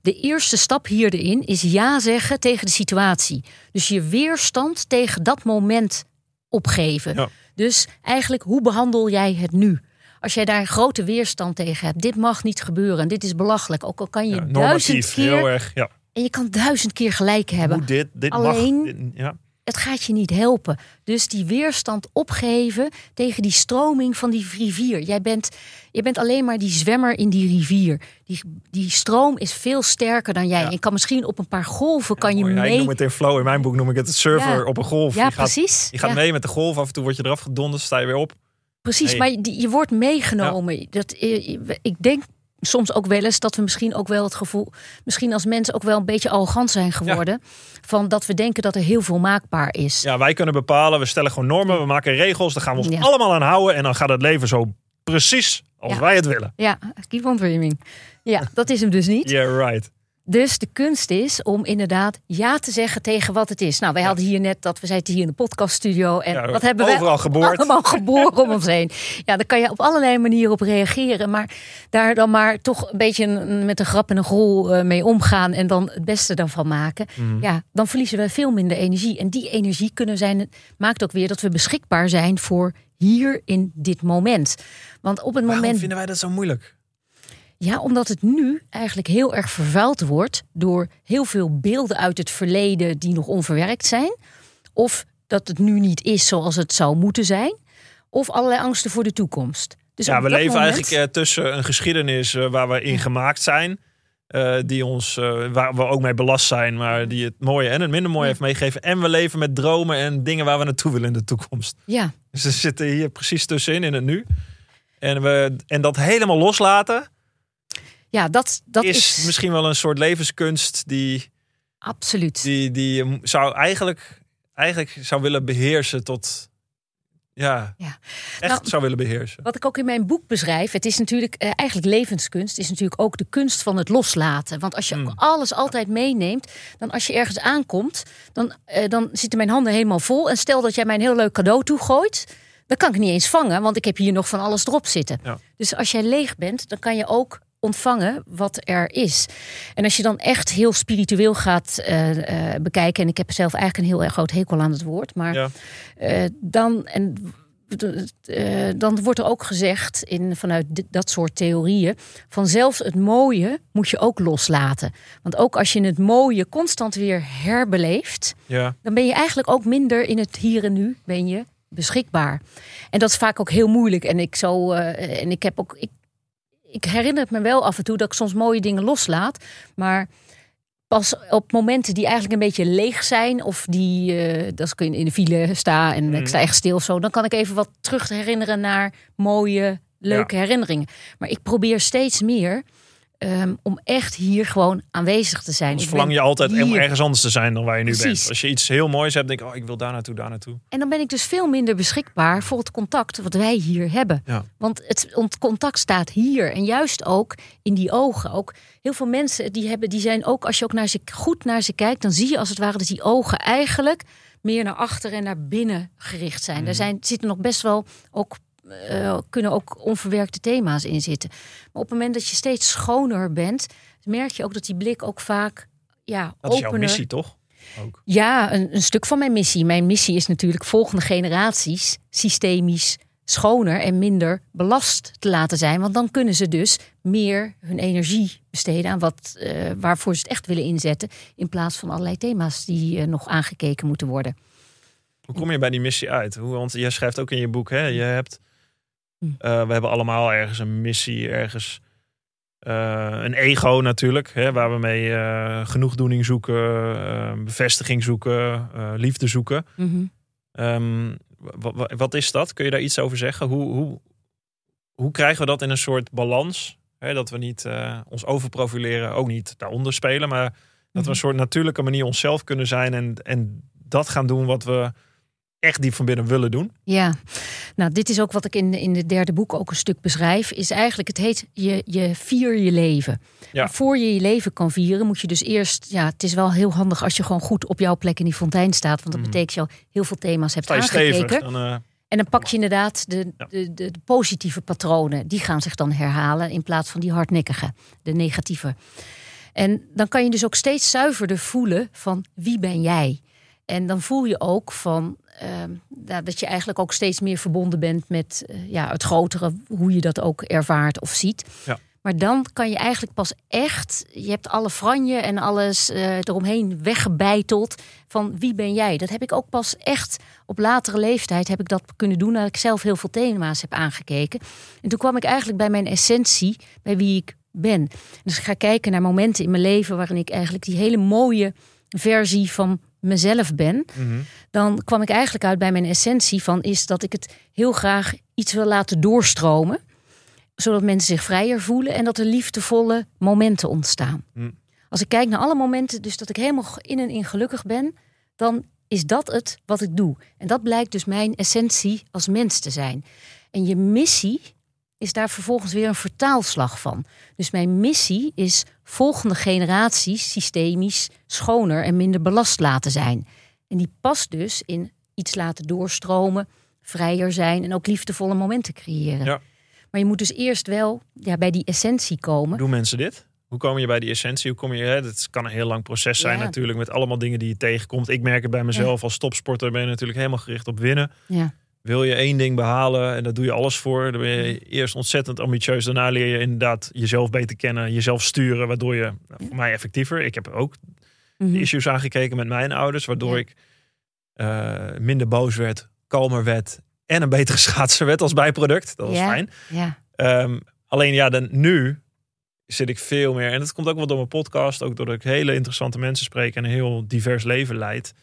De eerste stap hierin is ja zeggen tegen de situatie. Dus je weerstand tegen dat moment opgeven. Ja. Dus eigenlijk, hoe behandel jij het nu? Als jij daar grote weerstand tegen hebt, dit mag niet gebeuren, dit is belachelijk. Ook al kan je Ja, duizend normatief, keer heel erg. Ja. en je kan duizend keer gelijk hebben. Moet dit, dit Alleen- mag. dit- ja. Het gaat je niet helpen. Dus die weerstand opgeven tegen die stroming van die rivier. Jij bent, je bent alleen maar die zwemmer in die rivier. Die, die stroom is veel sterker dan jij. Ja. Je kan misschien op een paar golven kan je Mooi. Ja, ik mee. noem het in flow. In mijn boek noem ik het het surfer op een golf. ja, je gaat, precies. je gaat mee met de golf. Af en toe word je eraf gedonderd, sta je weer op. Precies, maar je, je wordt meegenomen. Dat, eh, ik denk soms ook wel eens dat we misschien ook wel het gevoel, misschien als mensen ook wel een beetje arrogant zijn geworden, van dat we denken dat er heel veel maakbaar is. Ja, wij kunnen bepalen. We stellen gewoon normen. We maken regels. Daar gaan we ons Ja. allemaal aan houden. En dan gaat het leven zo precies als Ja. wij het willen. Ja, keep on dreaming. Ja, dat is hem dus niet. Yeah, right. Dus de kunst is om inderdaad ja te zeggen tegen wat het is. Nou, wij hadden hier net dat we zitten hier in de podcaststudio en Ja, wat hebben wij overal geboord. allemaal geboren om ons heen. Ja, daar kan je op allerlei manieren op reageren, maar daar dan maar toch een beetje met een grap en een grol eh, mee omgaan en dan het beste daarvan maken. Mhm. Ja, dan verliezen we veel minder energie en die energie kunnen zijn maakt ook weer dat we beschikbaar zijn voor hier in dit moment. Want op het Waarom moment vinden wij dat zo moeilijk? Ja, omdat het nu eigenlijk heel erg vervuild wordt door heel veel beelden uit het verleden die nog onverwerkt zijn. Of dat het nu niet is zoals het zou moeten zijn. Of allerlei angsten voor de toekomst. Dus ja, we leven moment- eigenlijk eh, tussen een geschiedenis eh, waar we in gemaakt zijn. eh, die ons, waar we ook mee belast zijn, maar die het mooie en het minder mooie Ja. heeft meegegeven. En we leven met dromen en dingen waar we naartoe willen in de toekomst. Ja, Dus we zitten hier precies tussenin in het nu. En, we, en dat helemaal loslaten ja dat, dat is, is, misschien wel een soort levenskunst die, absoluut. die, die je zou eigenlijk, eigenlijk zou willen beheersen tot. Ja, Ja. echt Nou, zou willen beheersen. Wat ik ook in mijn boek beschrijf, het is natuurlijk eh, eigenlijk levenskunst, is natuurlijk ook de kunst van het loslaten. Want als je Hmm. alles altijd meeneemt, dan als je ergens aankomt, dan, eh, dan zitten mijn handen helemaal vol. En stel dat jij mij een heel leuk cadeau toegooit, dan kan ik niet eens vangen, want ik heb hier nog van alles erop zitten. Ja. Dus als jij leeg bent, dan kan je ook ontvangen wat er is. En als je dan echt heel spiritueel gaat eh, eh, bekijken, en ik heb zelf eigenlijk een heel erg groot hekel aan het woord, maar Ja. eh, dan, en, dan wordt er ook gezegd in, vanuit dit- dat soort theorieën van zelfs het mooie moet je ook loslaten. Want ook als je het mooie constant weer herbeleeft, Ja. dan ben je eigenlijk ook minder in het hier en nu ben je beschikbaar. En dat is vaak ook heel moeilijk. En ik zo en ik heb ook ik, ik herinner het me wel af en toe dat ik soms mooie dingen loslaat, maar pas op momenten die eigenlijk een beetje leeg zijn of die eh als ik in de file sta en ik sta echt stil of zo, dan kan ik even wat terug herinneren naar mooie leuke herinneringen. Maar ik probeer steeds meer ehm, om echt hier gewoon aanwezig te zijn. Ik verlang je altijd om ergens anders te zijn dan waar je nu Precies. bent. Als je iets heel moois hebt, denk ik, oh, ik wil daar naartoe, daar naartoe. En dan ben ik dus veel minder beschikbaar voor het contact wat wij hier hebben. Ja. Want het ont- contact staat hier. En juist ook in die ogen. Ook heel veel mensen die hebben, die zijn ook, als je ook naar ze, goed naar ze kijkt, dan zie je als het ware dat die ogen eigenlijk meer naar achter en naar binnen gericht zijn. Mhm. Er zijn, zitten nog best wel ook. Eh, kunnen ook onverwerkte thema's in zitten. Maar op het moment dat je steeds schoner bent, merk je ook dat die blik ook vaak ja, Dat is jouw missie, toch? Ook. ja, een, een stuk van mijn missie. Mijn missie is natuurlijk volgende generaties systemisch schoner en minder belast te laten zijn. Want dan kunnen ze dus meer hun energie besteden aan wat, eh, waarvoor ze het echt willen inzetten. In plaats van allerlei thema's die eh, nog aangekeken moeten worden. Hoe kom je bij die missie uit? Hoe, want je schrijft ook in je boek, hè? Je hebt, Hm. eh, we hebben allemaal ergens een missie, ergens eh, een ego natuurlijk, hè, waar we mee eh, genoegdoening zoeken, bevestiging zoeken, liefde zoeken. Ehm, wa- wa- wat is dat? Kun je daar iets over zeggen? Hoe, hoe, hoe krijgen we dat in een soort balans? Hè, dat we niet ons overprofileren, ook niet daaronder spelen, maar dat we Mhm. een soort natuurlijke manier onszelf kunnen zijn en, en dat gaan doen wat we echt diep van binnen willen doen? Ja, nou dit is ook wat ik in, in het derde boek ook een stuk beschrijf. Is eigenlijk, het heet je, je vier je leven. Ja. Voor je je leven kan vieren moet je dus eerst... Ja, het is wel heel handig als je gewoon goed op jouw plek in die fontein staat. Want dat Mhm. betekent dat je al heel veel thema's hebt aangekeken. stevig? Dan, eh, En dan pak je inderdaad de, Ja. de, de, de positieve patronen. Die gaan zich dan herhalen in plaats van die hardnekkige, de negatieve. En dan kan je dus ook steeds zuiverder voelen van wie ben jij? En dan voel je ook van ja, dat je eigenlijk ook steeds meer verbonden bent met eh, ja, het grotere, hoe je dat ook ervaart of ziet. Ja. Maar dan kan je eigenlijk pas echt, je hebt alle franje en alles eh, eromheen weggebeiteld van wie ben jij? Dat heb ik ook pas echt op latere leeftijd heb ik dat kunnen doen, nadat ik zelf heel veel thema's heb aangekeken. En toen kwam ik eigenlijk bij mijn essentie, bij wie ik ben. Dus ik ga kijken naar momenten in mijn leven waarin ik eigenlijk die hele mooie versie van mezelf ben. mhm. Dan kwam ik eigenlijk uit bij mijn essentie van is dat ik het heel graag iets wil laten doorstromen. Zodat mensen zich vrijer voelen en dat er liefdevolle momenten ontstaan. Hm. Als ik kijk naar alle momenten, dus dat ik helemaal in en in gelukkig ben, dan is dat het wat ik doe. En dat blijkt dus mijn essentie als mens te zijn. En je missie is daar vervolgens weer een vertaalslag van. Dus mijn missie is volgende generaties systemisch schoner en minder belast laten zijn. En die past dus in iets laten doorstromen, vrijer zijn en ook liefdevolle momenten creëren. Ja. Maar je moet dus eerst wel ja, bij die essentie komen. Doen mensen dit? Hoe kom je bij die essentie? Hoe kom je, hè, het kan een heel lang proces zijn Ja. natuurlijk, met allemaal dingen die je tegenkomt. Ik merk het bij mezelf als topsporter, ben je natuurlijk helemaal gericht op winnen. Ja. Wil je één ding behalen en daar doe je alles voor, dan ben je Mm. eerst ontzettend ambitieus. Daarna leer je inderdaad jezelf beter kennen, jezelf sturen, waardoor je nou, voor mij effectiever. Ik heb ook Mhm. de issues aangekeken met mijn ouders, waardoor Ja. ik eh, minder boos werd, kalmer werd en een betere schaatser werd als bijproduct. Dat was Ja. fijn. Ja. Ehm, alleen ja, dan, nu zit ik veel meer. En dat komt ook wel door mijn podcast. Ook doordat ik hele interessante mensen spreek en een heel divers leven leid.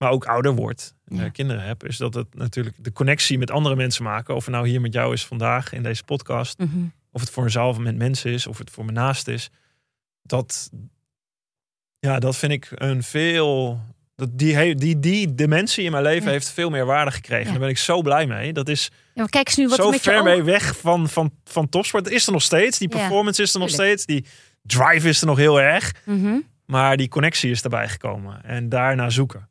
Maar ook ouder word. Ja. eh, kinderen heb. Is dat het natuurlijk de connectie met andere mensen maken. Of het nou hier met jou is vandaag in deze podcast. Mhm. Of het voor een zaal met mensen is. Of het voor mijn naast is. Dat, ja, dat vind ik een veel. Dat die, die, die dimensie in mijn leven Ja. heeft veel meer waarde gekregen. Ja. Daar ben ik zo blij mee. Dat is Ja, kijk eens nu wat zo met ver mee weg van, van, van topsport. Het is er nog steeds. Die performance is er nog tuurlijk. steeds. Die drive is er nog heel erg. Mhm. Maar die connectie is erbij gekomen. En daarna zoeken.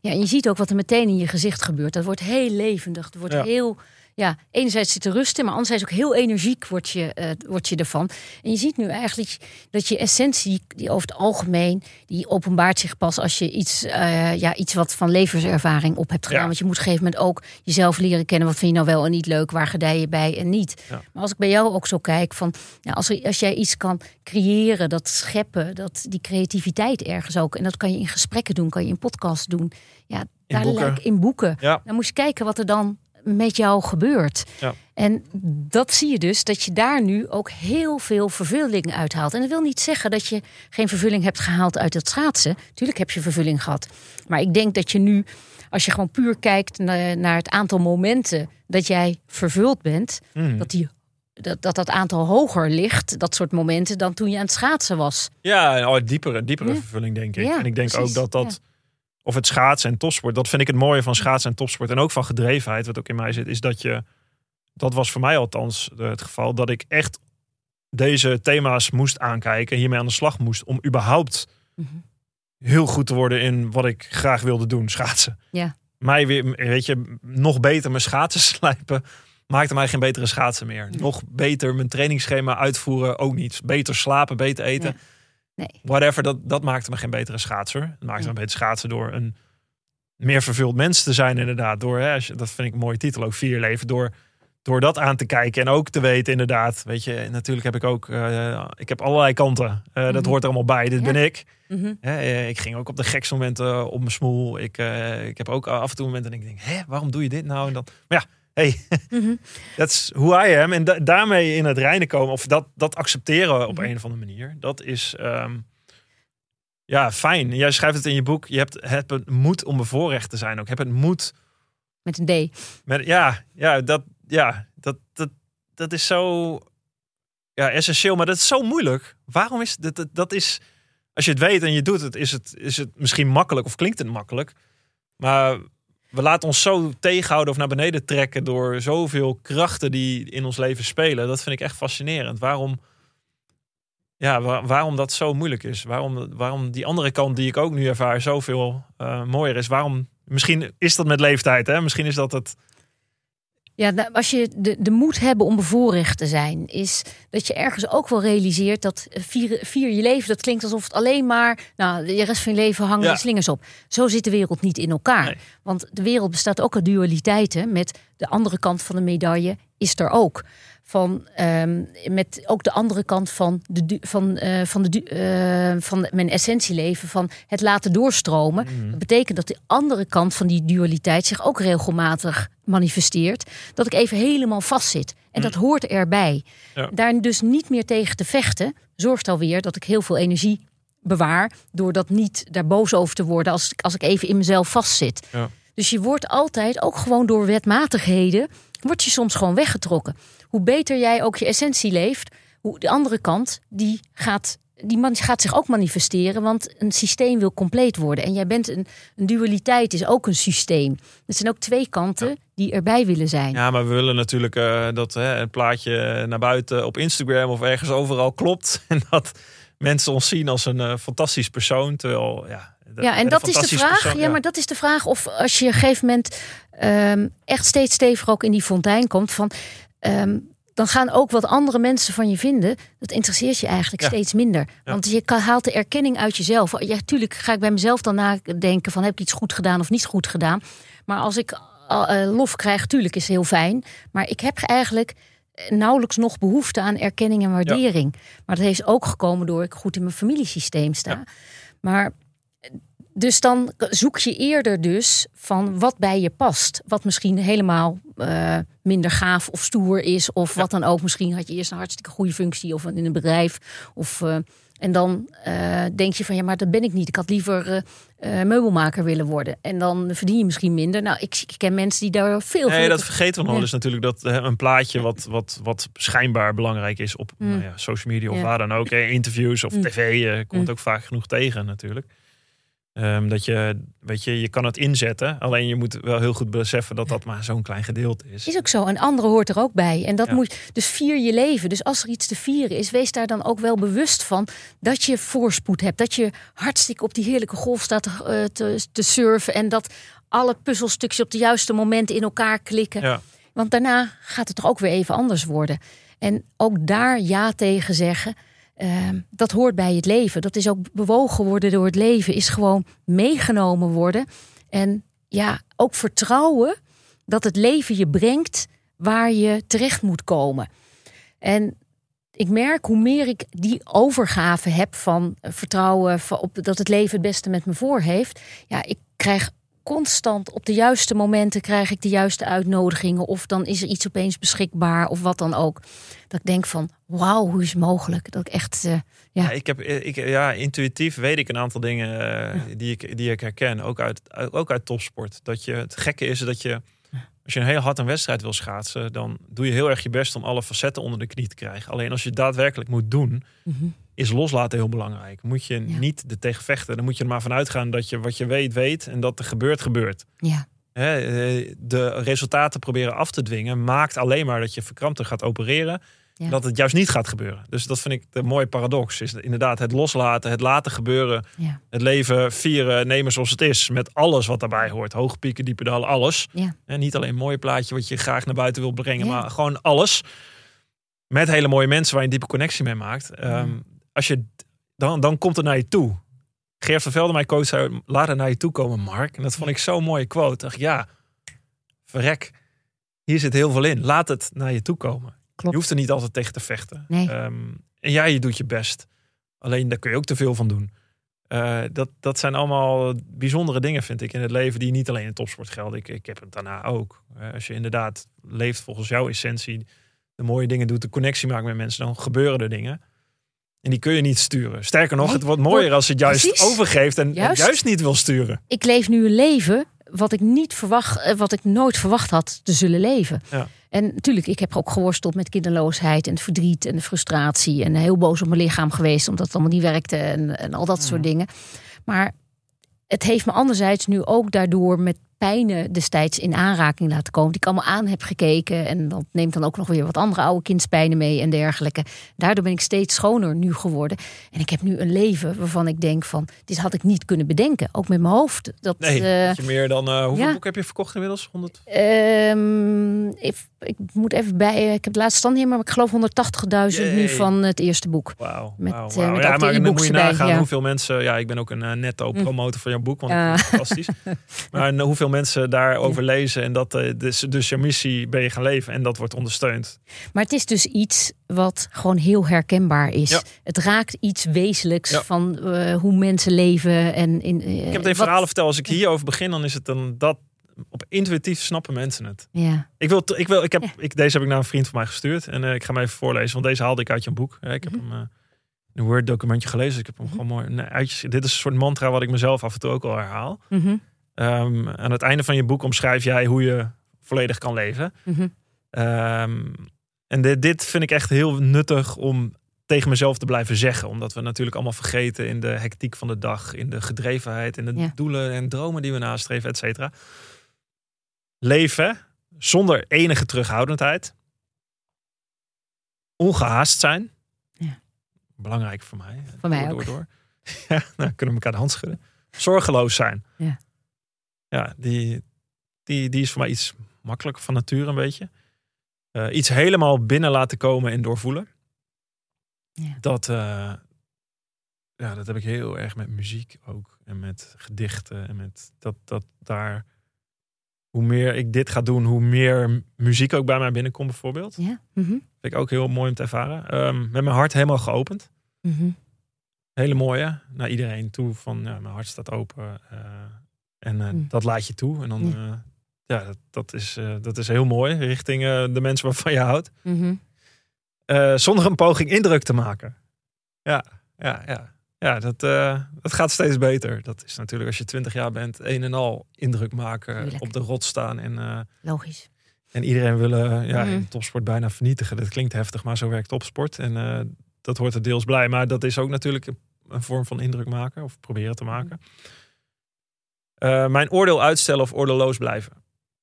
Ja, en je ziet ook wat er meteen in je gezicht gebeurt. Dat wordt heel levendig. Het wordt Ja. heel, ja, enerzijds zit er rust in, maar anderzijds ook heel energiek word je, eh, word je ervan. En je ziet nu eigenlijk dat je essentie, die over het algemeen, die openbaart zich pas als je iets, eh, ja, iets wat van levenservaring op hebt gedaan. Ja. Want je moet op een gegeven moment ook jezelf leren kennen. Wat vind je nou wel en niet leuk? Waar gedij je bij en niet? Ja. Maar als ik bij jou ook zo kijk, van, ja, als, er, als jij iets kan creëren, dat scheppen, dat, die creativiteit ergens ook. En dat kan je in gesprekken doen, kan je in podcasts doen. Ja, daar boeken. lijkt in boeken. Ja. Dan moet je kijken wat er dan met jou gebeurt. Ja. En dat zie je dus, dat je daar nu ook heel veel vervulling uithaalt. En dat wil niet zeggen dat je geen vervulling hebt gehaald uit het schaatsen. Tuurlijk heb je vervulling gehad. Maar ik denk dat je nu, als je gewoon puur kijkt naar, het aantal momenten dat jij vervuld bent, Mhm. dat, die, dat, dat dat aantal hoger ligt, dat soort momenten, dan toen je aan het schaatsen was. Ja, oh, diepere, diepere Ja. vervulling denk ik. Ja, en ik denk precies. ook dat dat... Of het schaatsen en topsport. Dat vind ik het mooie van schaatsen en topsport. En ook van gedrevenheid, wat ook in mij zit. Is dat je... Dat was voor mij althans het geval. Dat ik echt deze thema's moest aankijken. En hiermee aan de slag moest. Om überhaupt Mhm. heel goed te worden in wat ik graag wilde doen. Schaatsen. Ja. Mij weer, weet je, nog beter mijn schaatsen slijpen. Maakte mij geen betere schaatsen meer. Nog beter mijn trainingsschema uitvoeren. Ook niet. Beter slapen, beter eten. Ja. Nee. Whatever, dat, dat maakte me geen betere schaatser. Het maakte me een beter schaatsen door een meer vervuld mens te zijn inderdaad. Door, hè, je, dat vind ik een mooie titel ook, Vier Leven. Door, door dat aan te kijken en ook te weten inderdaad. Weet je, natuurlijk heb ik ook, eh, ik heb allerlei kanten. Eh, Dat Mhm. hoort er allemaal bij. Dit Ja. ben ik. Mhm. Eh, ik ging ook op de gekste momenten op mijn smoel. Ik, ik heb ook af en toe momenten en ik denk, hè, waarom doe je dit nou? En dan, maar ja, hey, Mhm. dat is who I am. En da- daarmee in het reinen komen, of dat, dat accepteren op Mhm. een of andere manier, dat is ehm, ja fijn. Jij schrijft het in je boek. Je hebt het moed om bevoorrecht te zijn ook. Heb het moed. Met een D. Met, ja, ja, dat, ja dat, dat, dat is zo ja, essentieel, maar dat is zo moeilijk. Waarom is dat, dat? Dat is, als je het weet en je doet het, is het, is het misschien makkelijk of klinkt het makkelijk. Maar we laten ons zo tegenhouden of naar beneden trekken door zoveel krachten die in ons leven spelen. Dat vind ik echt fascinerend. Waarom, ja, waarom dat zo moeilijk is. Waarom, waarom die andere kant die ik ook nu ervaar zoveel uh, mooier is. Waarom, misschien is dat met leeftijd, hè? Misschien is dat het ja, nou, als je de, de moed hebben om bevoorrecht te zijn, is dat je ergens ook wel realiseert dat vier, vier je leven, dat klinkt alsof het alleen maar, nou, de rest van je leven hangen ja. slingers op. Zo zit de wereld niet in elkaar. Want de wereld bestaat ook uit dualiteiten. Met de andere kant van de medaille is er ook van um, met ook de andere kant van, de, van, uh, van, de, uh, van mijn essentieleven, van het laten doorstromen. Mm. Dat betekent dat de andere kant van die dualiteit zich ook regelmatig manifesteert. Dat ik even helemaal vastzit. En mm. dat hoort erbij. Ja. Daar dus niet meer tegen te vechten, zorgt alweer dat ik heel veel energie bewaar. Door dat niet daar boos over te worden als, als ik even in mezelf vastzit. Ja. Dus je wordt altijd, ook gewoon door wetmatigheden, word je soms gewoon weggetrokken hoe beter jij ook je essentie leeft, hoe de andere kant, die gaat, die man gaat zich ook manifesteren. Want een systeem wil compleet worden. En jij bent een, een dualiteit, is ook een systeem. Het zijn ook twee kanten die erbij willen zijn. Ja, maar we willen natuurlijk uh, dat hè, een plaatje naar buiten op Instagram of ergens overal klopt. En dat mensen ons zien als een uh, fantastisch persoon. Terwijl, ja, ja, en dat is de vraag. ja, maar dat is de vraag of als je op een gegeven moment um, echt steeds steviger ook in die fontein komt van Ehm, dan gaan ook wat andere mensen van je vinden. Dat interesseert je eigenlijk steeds minder. Want je haalt de erkenning uit jezelf. Ja, tuurlijk ga ik bij mezelf dan nadenken van heb ik iets goed gedaan of niet goed gedaan. Maar als ik uh, lof krijg, tuurlijk is het heel fijn. Maar ik heb eigenlijk nauwelijks nog behoefte aan erkenning en waardering. Maar dat heeft ook gekomen door ik goed in mijn familiesysteem sta. Maar dus dan zoek je eerder dus van wat bij je past. Wat misschien helemaal uh, minder gaaf of stoer is. Of wat dan ook. Misschien had je eerst een hartstikke goede functie of in een bedrijf. Of, uh, en dan uh, denk je van ja, maar dat ben ik niet. Ik had liever meubelmaker willen worden. En dan verdien je misschien minder. Nou, ik, ik ken mensen die daar veel Nee, dat vergeten we nog ja. eens natuurlijk. Dat een plaatje wat, wat, wat schijnbaar belangrijk is op mm. nou ja, social media of waar dan ook. Interviews of mm. tv komt mm. ook vaak genoeg tegen natuurlijk. Um, dat je, weet je, je kan het inzetten. Alleen je moet wel heel goed beseffen dat dat maar zo'n klein gedeelte is. Is ook zo. En andere hoort er ook bij. En dat ja. moet. Dus vier je leven. Dus als er iets te vieren is, wees daar dan ook wel bewust van dat je voorspoed hebt. Dat je hartstikke op die heerlijke golf staat te, uh, te, te surfen. En dat alle puzzelstukjes op de juiste momenten in elkaar klikken. Ja. Want daarna gaat het toch ook weer even anders worden. En ook daar ja tegen zeggen. Uh, dat hoort bij het leven. Dat is ook bewogen worden door het leven, is gewoon meegenomen worden. En ja, ook vertrouwen dat het leven je brengt waar je terecht moet komen. En ik merk hoe meer ik die overgave heb van vertrouwen op dat het leven het beste met me voor heeft. Ja, ik krijg constant op de juiste momenten krijg ik de juiste uitnodigingen. Of dan is er iets opeens beschikbaar of wat dan ook. Dat ik denk van wauw, hoe is het mogelijk? Dat ik echt. Uh, ja. ja. ik heb, ik, ja, intuïtief weet ik een aantal dingen uh, die, ik, die ik herken. Ook uit, ook uit topsport. Dat je, het gekke is dat je. Als je een heel hard een wedstrijd wil schaatsen, dan doe je heel erg je best om alle facetten onder de knie te krijgen. Alleen als je het daadwerkelijk moet doen, mm -hmm is loslaten heel belangrijk. Moet je niet er tegen vechten. Dan moet je er maar vanuit gaan dat je wat je weet, weet. En dat er gebeurt, gebeurt. Ja. Eh, de resultaten proberen af te dwingen maakt alleen maar dat je verkrampter gaat opereren. Dat het juist niet gaat gebeuren. Dus dat vind ik de mooie paradox. Is inderdaad het loslaten, het laten gebeuren. Ja. Het leven vieren, nemen zoals het is. Met alles wat daarbij hoort. Hoge pieken, diepe dalen, alles. En niet alleen een mooi plaatje wat je graag naar buiten wil brengen. Maar gewoon alles. Met hele mooie mensen waar je een diepe connectie mee maakt. Ehm, als je, dan, dan komt het naar je toe. Geert van Velden, mijn coach, zei, laat het naar je toe komen, Mark. En dat vond ik zo'n mooie quote. Ik dacht, ja, verrek, hier zit heel veel in. Laat het naar je toe komen. Klopt. Je hoeft er niet altijd tegen te vechten. Nee. Um, en ja, je doet je best. Alleen daar kun je ook te veel van doen. Uh, dat, dat zijn allemaal bijzondere dingen, vind ik, in het leven die niet alleen in topsport gelden. Ik, ik heb het daarna ook. Uh, als je inderdaad leeft volgens jouw essentie, de mooie dingen doet, de connectie maakt met mensen, dan gebeuren er dingen. En die kun je niet sturen. Sterker nog, het wordt mooier als het juist Precies. overgeeft en juist. juist. niet wil sturen. Ik leef nu een leven wat ik niet verwacht, eh, wat ik nooit verwacht had te zullen leven. Ja. En natuurlijk, ik heb ook geworsteld met kinderloosheid en verdriet en de frustratie. En heel boos op mijn lichaam geweest omdat het allemaal niet werkte en, en al dat soort dingen. Maar het heeft me anderzijds nu ook daardoor met pijnen destijds in aanraking laten komen. Die ik allemaal aan heb gekeken. En dat neemt dan ook nog weer wat andere oude kindspijnen mee en dergelijke. Daardoor ben ik steeds schoner nu geworden. En ik heb nu een leven waarvan ik denk van... dit had ik niet kunnen bedenken. Ook met mijn hoofd. Dat, Nee, eh, dat je meer dan... eh, hoeveel ja. boeken heb je verkocht inmiddels? 100? Ehm, ik, ik moet even bij. Ik heb het laatste stand hier, maar ik geloof 180.000 nu van het eerste boek. Wauw. Met, eh, wauw. met ja, de maar dan moet je nagaan ja. hoeveel mensen... Ja, ik ben ook een eh, netto promotor van jouw boek, want Ja. fantastisch. Maar eh, hoeveel mensen daarover lezen en dat eh, dus, dus je missie ben je gaan leven en dat wordt ondersteund. Maar het is dus iets wat gewoon heel herkenbaar is. Ja. Het raakt iets wezenlijks Ja. van eh, hoe mensen leven. En in, eh, Ik heb het verhalen verteld. Als ik hierover begin, dan is het dan dat... Op intuïtief snappen mensen het. Ja, Ik wil, ik wil, ik heb, Ja. ik, deze heb ik naar een vriend van mij gestuurd. En ik ga hem even voorlezen, want deze haalde ik uit je boek. Ja, ik heb Mhm. hem een Word documentje gelezen. Dus ik heb hem gewoon mooi nee, uitjes. Dit is een soort mantra wat ik mezelf af en toe ook al herhaal. Mhm, Ehm, aan het einde van je boek omschrijf jij hoe je volledig kan leven. mhm. Ehm, en dit, dit vind ik echt heel nuttig om tegen mezelf te blijven zeggen. Omdat we natuurlijk allemaal vergeten in de hectiek van de dag, in de gedrevenheid, in de Ja. doelen en dromen die we nastreven, et cetera. Leven zonder enige terughoudendheid. Ongehaast zijn. Ja. Belangrijk voor mij. Voor mij door, ook. Door, door. Ja, nou kunnen we elkaar de hand schudden. Zorgeloos zijn. Ja. Ja, die, die, die is voor mij iets makkelijker van nature een beetje. Eh, iets helemaal binnen laten komen en doorvoelen. Ja. Dat, eh, ja, dat heb ik heel erg met muziek ook. En met gedichten. En met dat, dat daar. Hoe meer ik dit ga doen, hoe meer muziek ook bij mij binnenkomt, bijvoorbeeld. ja. mhm, Vind ik ook heel mooi om te ervaren. Ehm, met mijn hart helemaal geopend. mhm. Hele mooie. Naar iedereen toe van ja, mijn hart staat open. eh, en eh, Mm. dat laat je toe. En dan, Ja. ja dat, dat, is, eh, dat is heel mooi. Richting eh, de mensen waarvan je houdt. mhm. Eh, zonder een poging indruk te maken. Ja, ja, ja. Ja, dat, eh, dat gaat steeds beter. Dat is natuurlijk als je twintig jaar bent, een en al indruk maken, op de rot staan en, eh, Logisch. en iedereen willen ja, Mhm. topsport bijna vernietigen. Dat klinkt heftig, maar zo werkt topsport. En eh, dat hoort er deels blij. Maar dat is ook natuurlijk een, een vorm van indruk maken of proberen te maken. Eh, mijn oordeel uitstellen of oordeelloos blijven.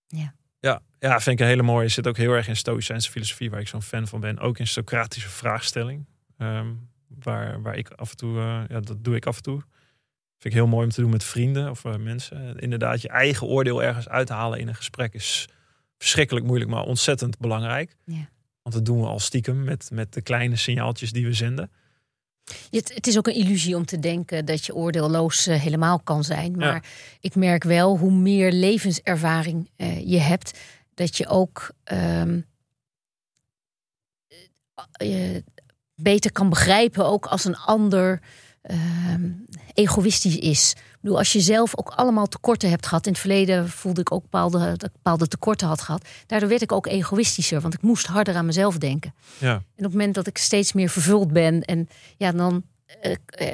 Ja. Ja, ja, vind ik een hele mooie. Zit ook heel erg in Stoïcijnse filosofie, waar ik zo'n fan van ben. Ook in Socratische vraagstelling. Ehm, waar, waar ik af en toe, eh, ja, dat doe ik af en toe. Vind ik heel mooi om te doen met vrienden of eh, mensen. Inderdaad, je eigen oordeel ergens uithalen in een gesprek is verschrikkelijk moeilijk, maar ontzettend belangrijk. Ja. Want dat doen we al stiekem met, met de kleine signaaltjes die we zenden. Het, het is ook een illusie om te denken dat je oordeelloos eh, helemaal kan zijn. Maar Ja. ik merk wel hoe meer levenservaring eh, je hebt, dat je ook ehm, eh, je beter kan begrijpen, ook als een ander ehm, egoïstisch is. Bedoel, als je zelf ook allemaal tekorten hebt gehad. In het verleden voelde ik ook bepaalde, dat ik bepaalde tekorten had gehad. Daardoor werd ik ook egoïstischer, want ik moest harder aan mezelf denken. Ja, En op het moment dat ik steeds meer vervuld ben en ja, dan eh, eh,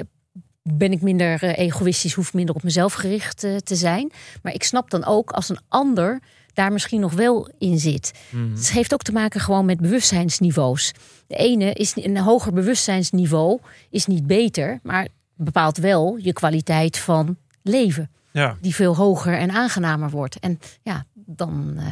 ben ik minder eh, egoïstisch, hoef minder op mezelf gericht te zijn. Maar ik snap dan ook als een ander daar misschien nog wel in zit. Mhm. Het heeft ook te maken gewoon met bewustzijnsniveaus. De ene is een hoger bewustzijnsniveau is niet beter, maar bepaalt wel je kwaliteit van leven, ja. die veel hoger en aangenamer wordt. En ja, dan. eh,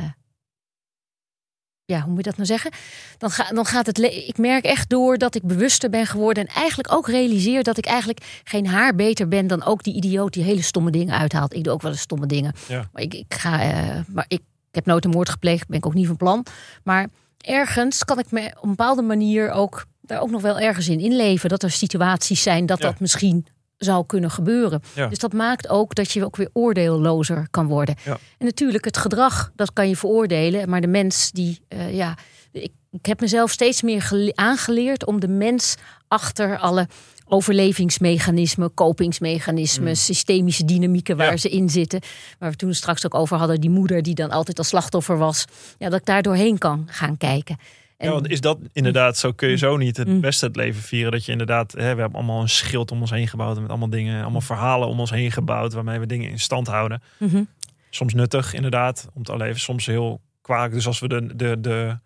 ja, hoe moet je dat nou zeggen? Dan, ga, dan gaat het. Ik merk echt door dat ik bewuster ben geworden. En eigenlijk ook realiseer dat ik eigenlijk geen haar beter ben dan ook die idioot die hele stomme dingen uithaalt. Ik doe ook wel eens stomme dingen. Ja. Maar ik, ik ga. eh, maar ik, ik heb nooit een moord gepleegd, ben ik ook niet van plan. Maar ergens kan ik me op een bepaalde manier ook daar ook nog wel ergens in inleven. Dat er situaties zijn dat Ja. dat misschien zou kunnen gebeuren. Ja. Dus dat maakt ook dat je ook weer oordeellozer kan worden. Ja. En natuurlijk, het gedrag, dat kan je veroordelen. Maar de mens die, eh, ja, ik, ik heb mezelf steeds meer gele- aangeleerd om de mens achter alle overlevingsmechanismen, kopingsmechanismen, Mm. systemische dynamieken waar Ja. ze in zitten. Waar we toen straks ook over hadden, die moeder die dan altijd als slachtoffer was. Ja, dat ik daar doorheen kan gaan kijken. En, Ja, want is dat inderdaad, zo kun je zo niet het Mm. beste het leven vieren. Dat je inderdaad, hè, we hebben allemaal een schild om ons heen gebouwd. Met allemaal dingen, allemaal verhalen om ons heen gebouwd. Waarmee we dingen in stand houden. Mhm. Soms nuttig inderdaad, om te leven. Soms heel kwalijk. Dus als we de, de, de,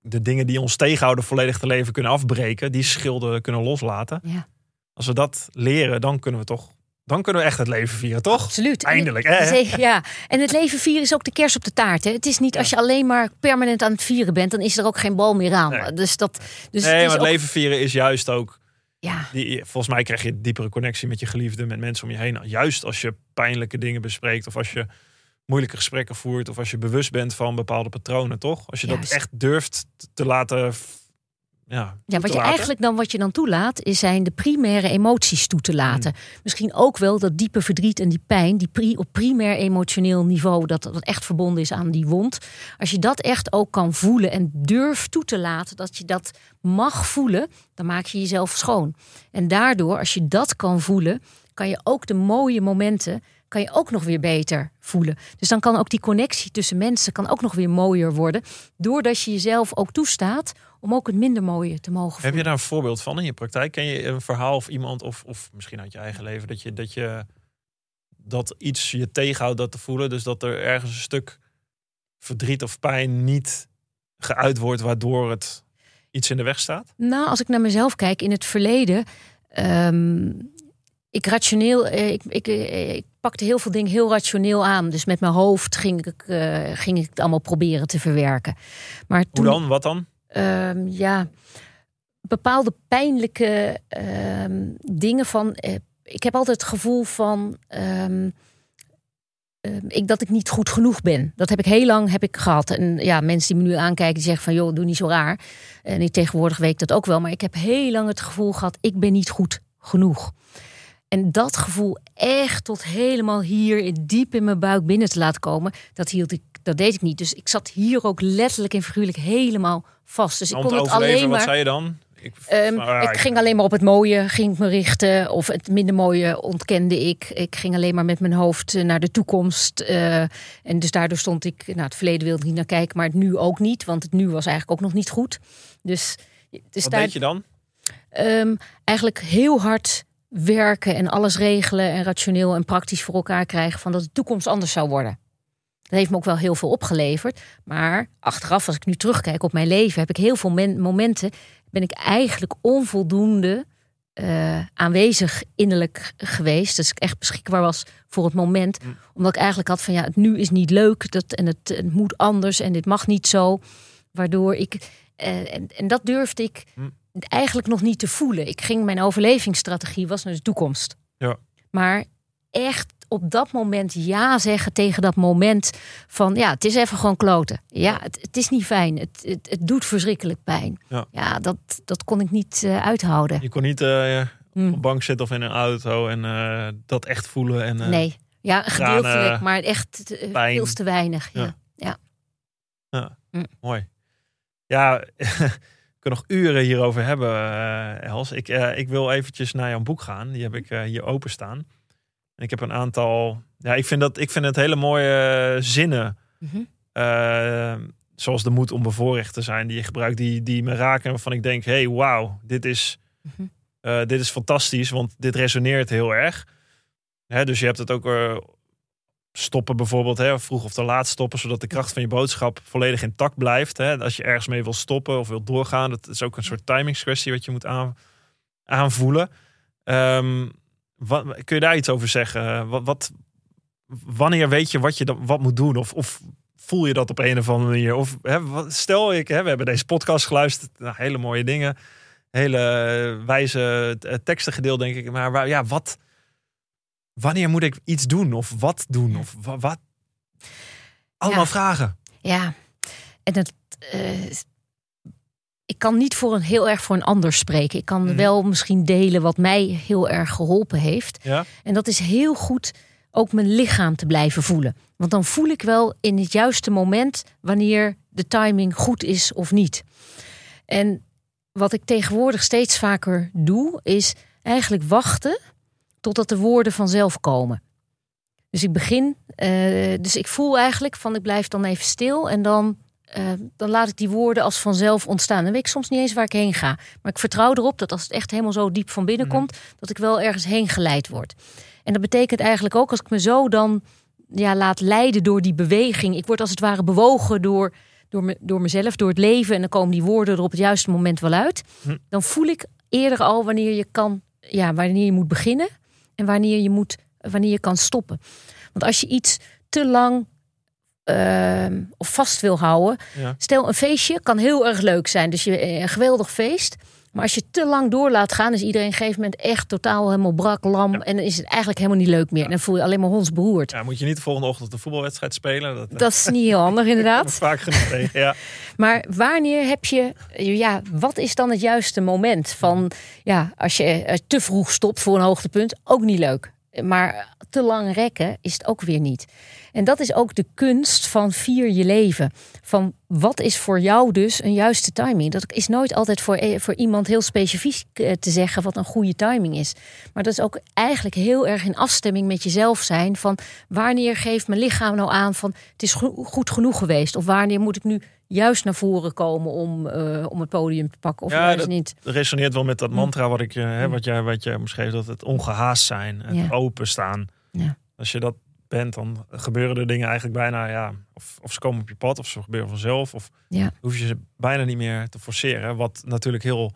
de dingen die ons tegenhouden volledig te leven kunnen afbreken. Die schilden kunnen loslaten. Ja. Als we dat leren, dan kunnen we toch dan kunnen we echt het leven vieren, toch? Absoluut. Eindelijk, En, hè? Ja. En het leven vieren is ook de kers op de taart. Hè. Het is niet als je alleen maar permanent aan het vieren bent, dan is er ook geen bal meer aan. Nee. Dus dat. Dus nee, het maar het ook- leven vieren is juist ook... Ja, Die, volgens mij krijg je een diepere connectie met je geliefde, met mensen om je heen. Juist als je pijnlijke dingen bespreekt of als je moeilijke gesprekken voert of als je bewust bent van bepaalde patronen, toch? Als je dat echt durft te laten... Ja, Ja, wat je laten. eigenlijk dan wat je dan toelaat, is zijn de primaire emoties toe te laten. Hmm. Misschien ook wel dat diepe verdriet en die pijn, die pri op primair emotioneel niveau, dat dat echt verbonden is aan die wond. Als je dat echt ook kan voelen en durft toe te laten dat je dat mag voelen, dan maak je jezelf schoon. En daardoor, als je dat kan voelen, kan je ook de mooie momenten kan je ook nog weer beter voelen. Dus dan kan ook die connectie tussen mensen kan ook nog weer mooier worden, doordat je jezelf ook toestaat om ook het minder mooie te mogen Heb voelen. je daar een voorbeeld van in je praktijk? Ken je een verhaal of iemand, of, of misschien uit je eigen leven, dat je, dat je dat iets je tegenhoudt dat te voelen? Dus dat er ergens een stuk verdriet of pijn niet geuit wordt, waardoor het iets in de weg staat? Nou, als ik naar mezelf kijk in het verleden. ehm, ik rationeel, eh, ik, ik, eh, ik pakte heel veel dingen heel rationeel aan. Dus met mijn hoofd ging ik, eh, ging ik het allemaal proberen te verwerken. Maar toen, Hoe dan? Wat dan? ehm, ja, bepaalde pijnlijke ehm, dingen van. eh, ik heb altijd het gevoel van. ehm, ik, dat ik niet goed genoeg ben. Dat heb ik heel lang heb ik gehad. En ja, mensen die me nu aankijken, die zeggen van joh, doe niet zo raar. En ik tegenwoordig weet ik dat ook wel. Maar ik heb heel lang het gevoel gehad, ik ben niet goed genoeg. En dat gevoel echt tot helemaal hier diep in mijn buik binnen te laten komen, dat hield ik, dat deed ik niet. Dus ik zat hier ook letterlijk en figuurlijk helemaal vast. Dus ik kon het overleven, alleen wat maar. zei je dan? Ik, Ehm, ik ging alleen maar op het mooie ging ik me richten. Of het minder mooie ontkende ik. Ik ging alleen maar met mijn hoofd eh, naar de toekomst. eh, en dus daardoor stond ik... Nou, het verleden wilde ik niet naar kijken, maar het nu ook niet. Want het nu was eigenlijk ook nog niet goed. Dus, dus wat daar, deed je dan? ehm, eigenlijk heel hard werken en alles regelen... en rationeel en praktisch voor elkaar krijgen... van dat de toekomst anders zou worden. Dat heeft me ook wel heel veel opgeleverd. Maar achteraf, als ik nu terugkijk op mijn leven... heb ik heel veel men- momenten... ben ik eigenlijk onvoldoende eh, aanwezig innerlijk geweest. Dus ik echt beschikbaar was voor het moment. Mm. Omdat ik eigenlijk had van ja, het nu is niet leuk. Dat, en het, het moet anders en dit mag niet zo. Waardoor ik... eh, en, en dat durfde ik Mm. Eigenlijk nog niet te voelen. Ik ging, mijn overlevingsstrategie was naar de toekomst. Ja. Maar echt op dat moment ja zeggen tegen dat moment van ja, het is even gewoon kloten. Ja, het, het is niet fijn. Het, het, het doet verschrikkelijk pijn. Ja. dat, dat kon ik niet eh, uithouden. Je kon niet eh, Hm. op een bank zitten of in een auto en eh, dat echt voelen. En, nee. Ja, tranen, gedeeltelijk, maar echt pijn. veel te weinig. Ja. Ja. Hm. Mooi. Ja, nog uren hierover hebben, eh Els. Ik, eh, ik wil eventjes naar jouw boek gaan. Die heb ik eh, hier openstaan. En ik heb een aantal... Ja, ik vind, dat, ik vind het hele mooie zinnen. Mhm. zoals de moed om bevoorrecht te zijn. Die je gebruikt, die, die me raken. Waarvan ik denk, hey, wauw, dit is... Mhm. dit is fantastisch, want dit resoneert heel erg. Hè, dus je hebt het ook stoppen bijvoorbeeld, hè, vroeg of te laat stoppen, zodat de kracht van je boodschap volledig intact blijft. Hè. Als je ergens mee wil stoppen of wil doorgaan, dat is ook een soort timingskwestie wat je moet aan, aanvoelen. Ehm, wat, kun je daar iets over zeggen? Wat, wanneer weet je wat je wat moet doen? Of, of voel je dat op een of andere manier? Of hè, stel ik, hè, we hebben deze podcast geluisterd, nou, hele mooie dingen, hele wijze eh, teksten gedeeld, denk ik. Maar ja, wat, wanneer moet ik iets doen? Of wat doen? Of wa- wat? Allemaal Ja. vragen. Ja, en het, eh, ik kan niet voor een, heel erg voor een ander spreken. Ik kan Mhm. wel misschien delen wat mij heel erg geholpen heeft. Ja? En dat is heel goed ook mijn lichaam te blijven voelen. Want dan voel ik wel in het juiste moment wanneer de timing goed is of niet. En wat ik tegenwoordig steeds vaker doe, is eigenlijk wachten totdat de woorden vanzelf komen. Dus ik begin, eh, dus ik voel eigenlijk van ik blijf dan even stil en dan, eh, dan laat ik die woorden als vanzelf ontstaan. Dan weet ik soms niet eens waar ik heen ga. Maar ik vertrouw erop dat als het echt helemaal zo diep van binnen Mhm. komt, dat ik wel ergens heen geleid word. En dat betekent eigenlijk ook als ik me zo dan ja, laat leiden door die beweging. Ik word als het ware bewogen door, door, me, door mezelf, door het leven. En dan komen die woorden er op het juiste moment wel uit. Hm. Dan voel ik eerder al wanneer je kan, ja, wanneer je moet beginnen. En wanneer je moet, wanneer je kan stoppen. Want als je iets te lang ehm, of vast wil houden, Ja. stel een feestje kan heel erg leuk zijn, dus je een geweldig feest. Maar als je te lang door laat gaan, is iedereen op een gegeven moment echt totaal helemaal brak, lam. En dan is het eigenlijk helemaal niet leuk meer. En dan voel je alleen maar hondsberoerd. Ja, moet je niet de volgende ochtend een voetbalwedstrijd spelen? Dat, Dat is niet heel handig, inderdaad. vaak genoeg tegen. Ja. Maar wanneer heb je, ja, wat is dan het juiste moment van, ja, als je eh, te vroeg stopt voor een hoogtepunt, ook niet leuk. Maar te lang rekken is het ook weer niet. En dat is ook de kunst van vier je leven. Van wat is voor jou dus een juiste timing? Dat is nooit altijd voor, eh, voor iemand heel specifiek eh, te zeggen wat een goede timing is. Maar dat is ook eigenlijk heel erg in afstemming met jezelf zijn. Van wanneer geeft mijn lichaam nou aan van het is go- goed genoeg geweest? Of wanneer moet ik nu juist naar voren komen om, eh, om het podium te pakken? Of Ja, juist dat- niet? Dat resoneert wel met dat mantra wat, ik, eh, hè, wat, jij, wat jij beschreef. Dat het ongehaast zijn, het Ja. openstaan. Ja. Als je dat bent, dan gebeuren er dingen eigenlijk bijna... Ja, of, of ze komen op je pad, of ze gebeuren vanzelf. Of Ja. hoef je ze bijna niet meer te forceren. Wat natuurlijk heel...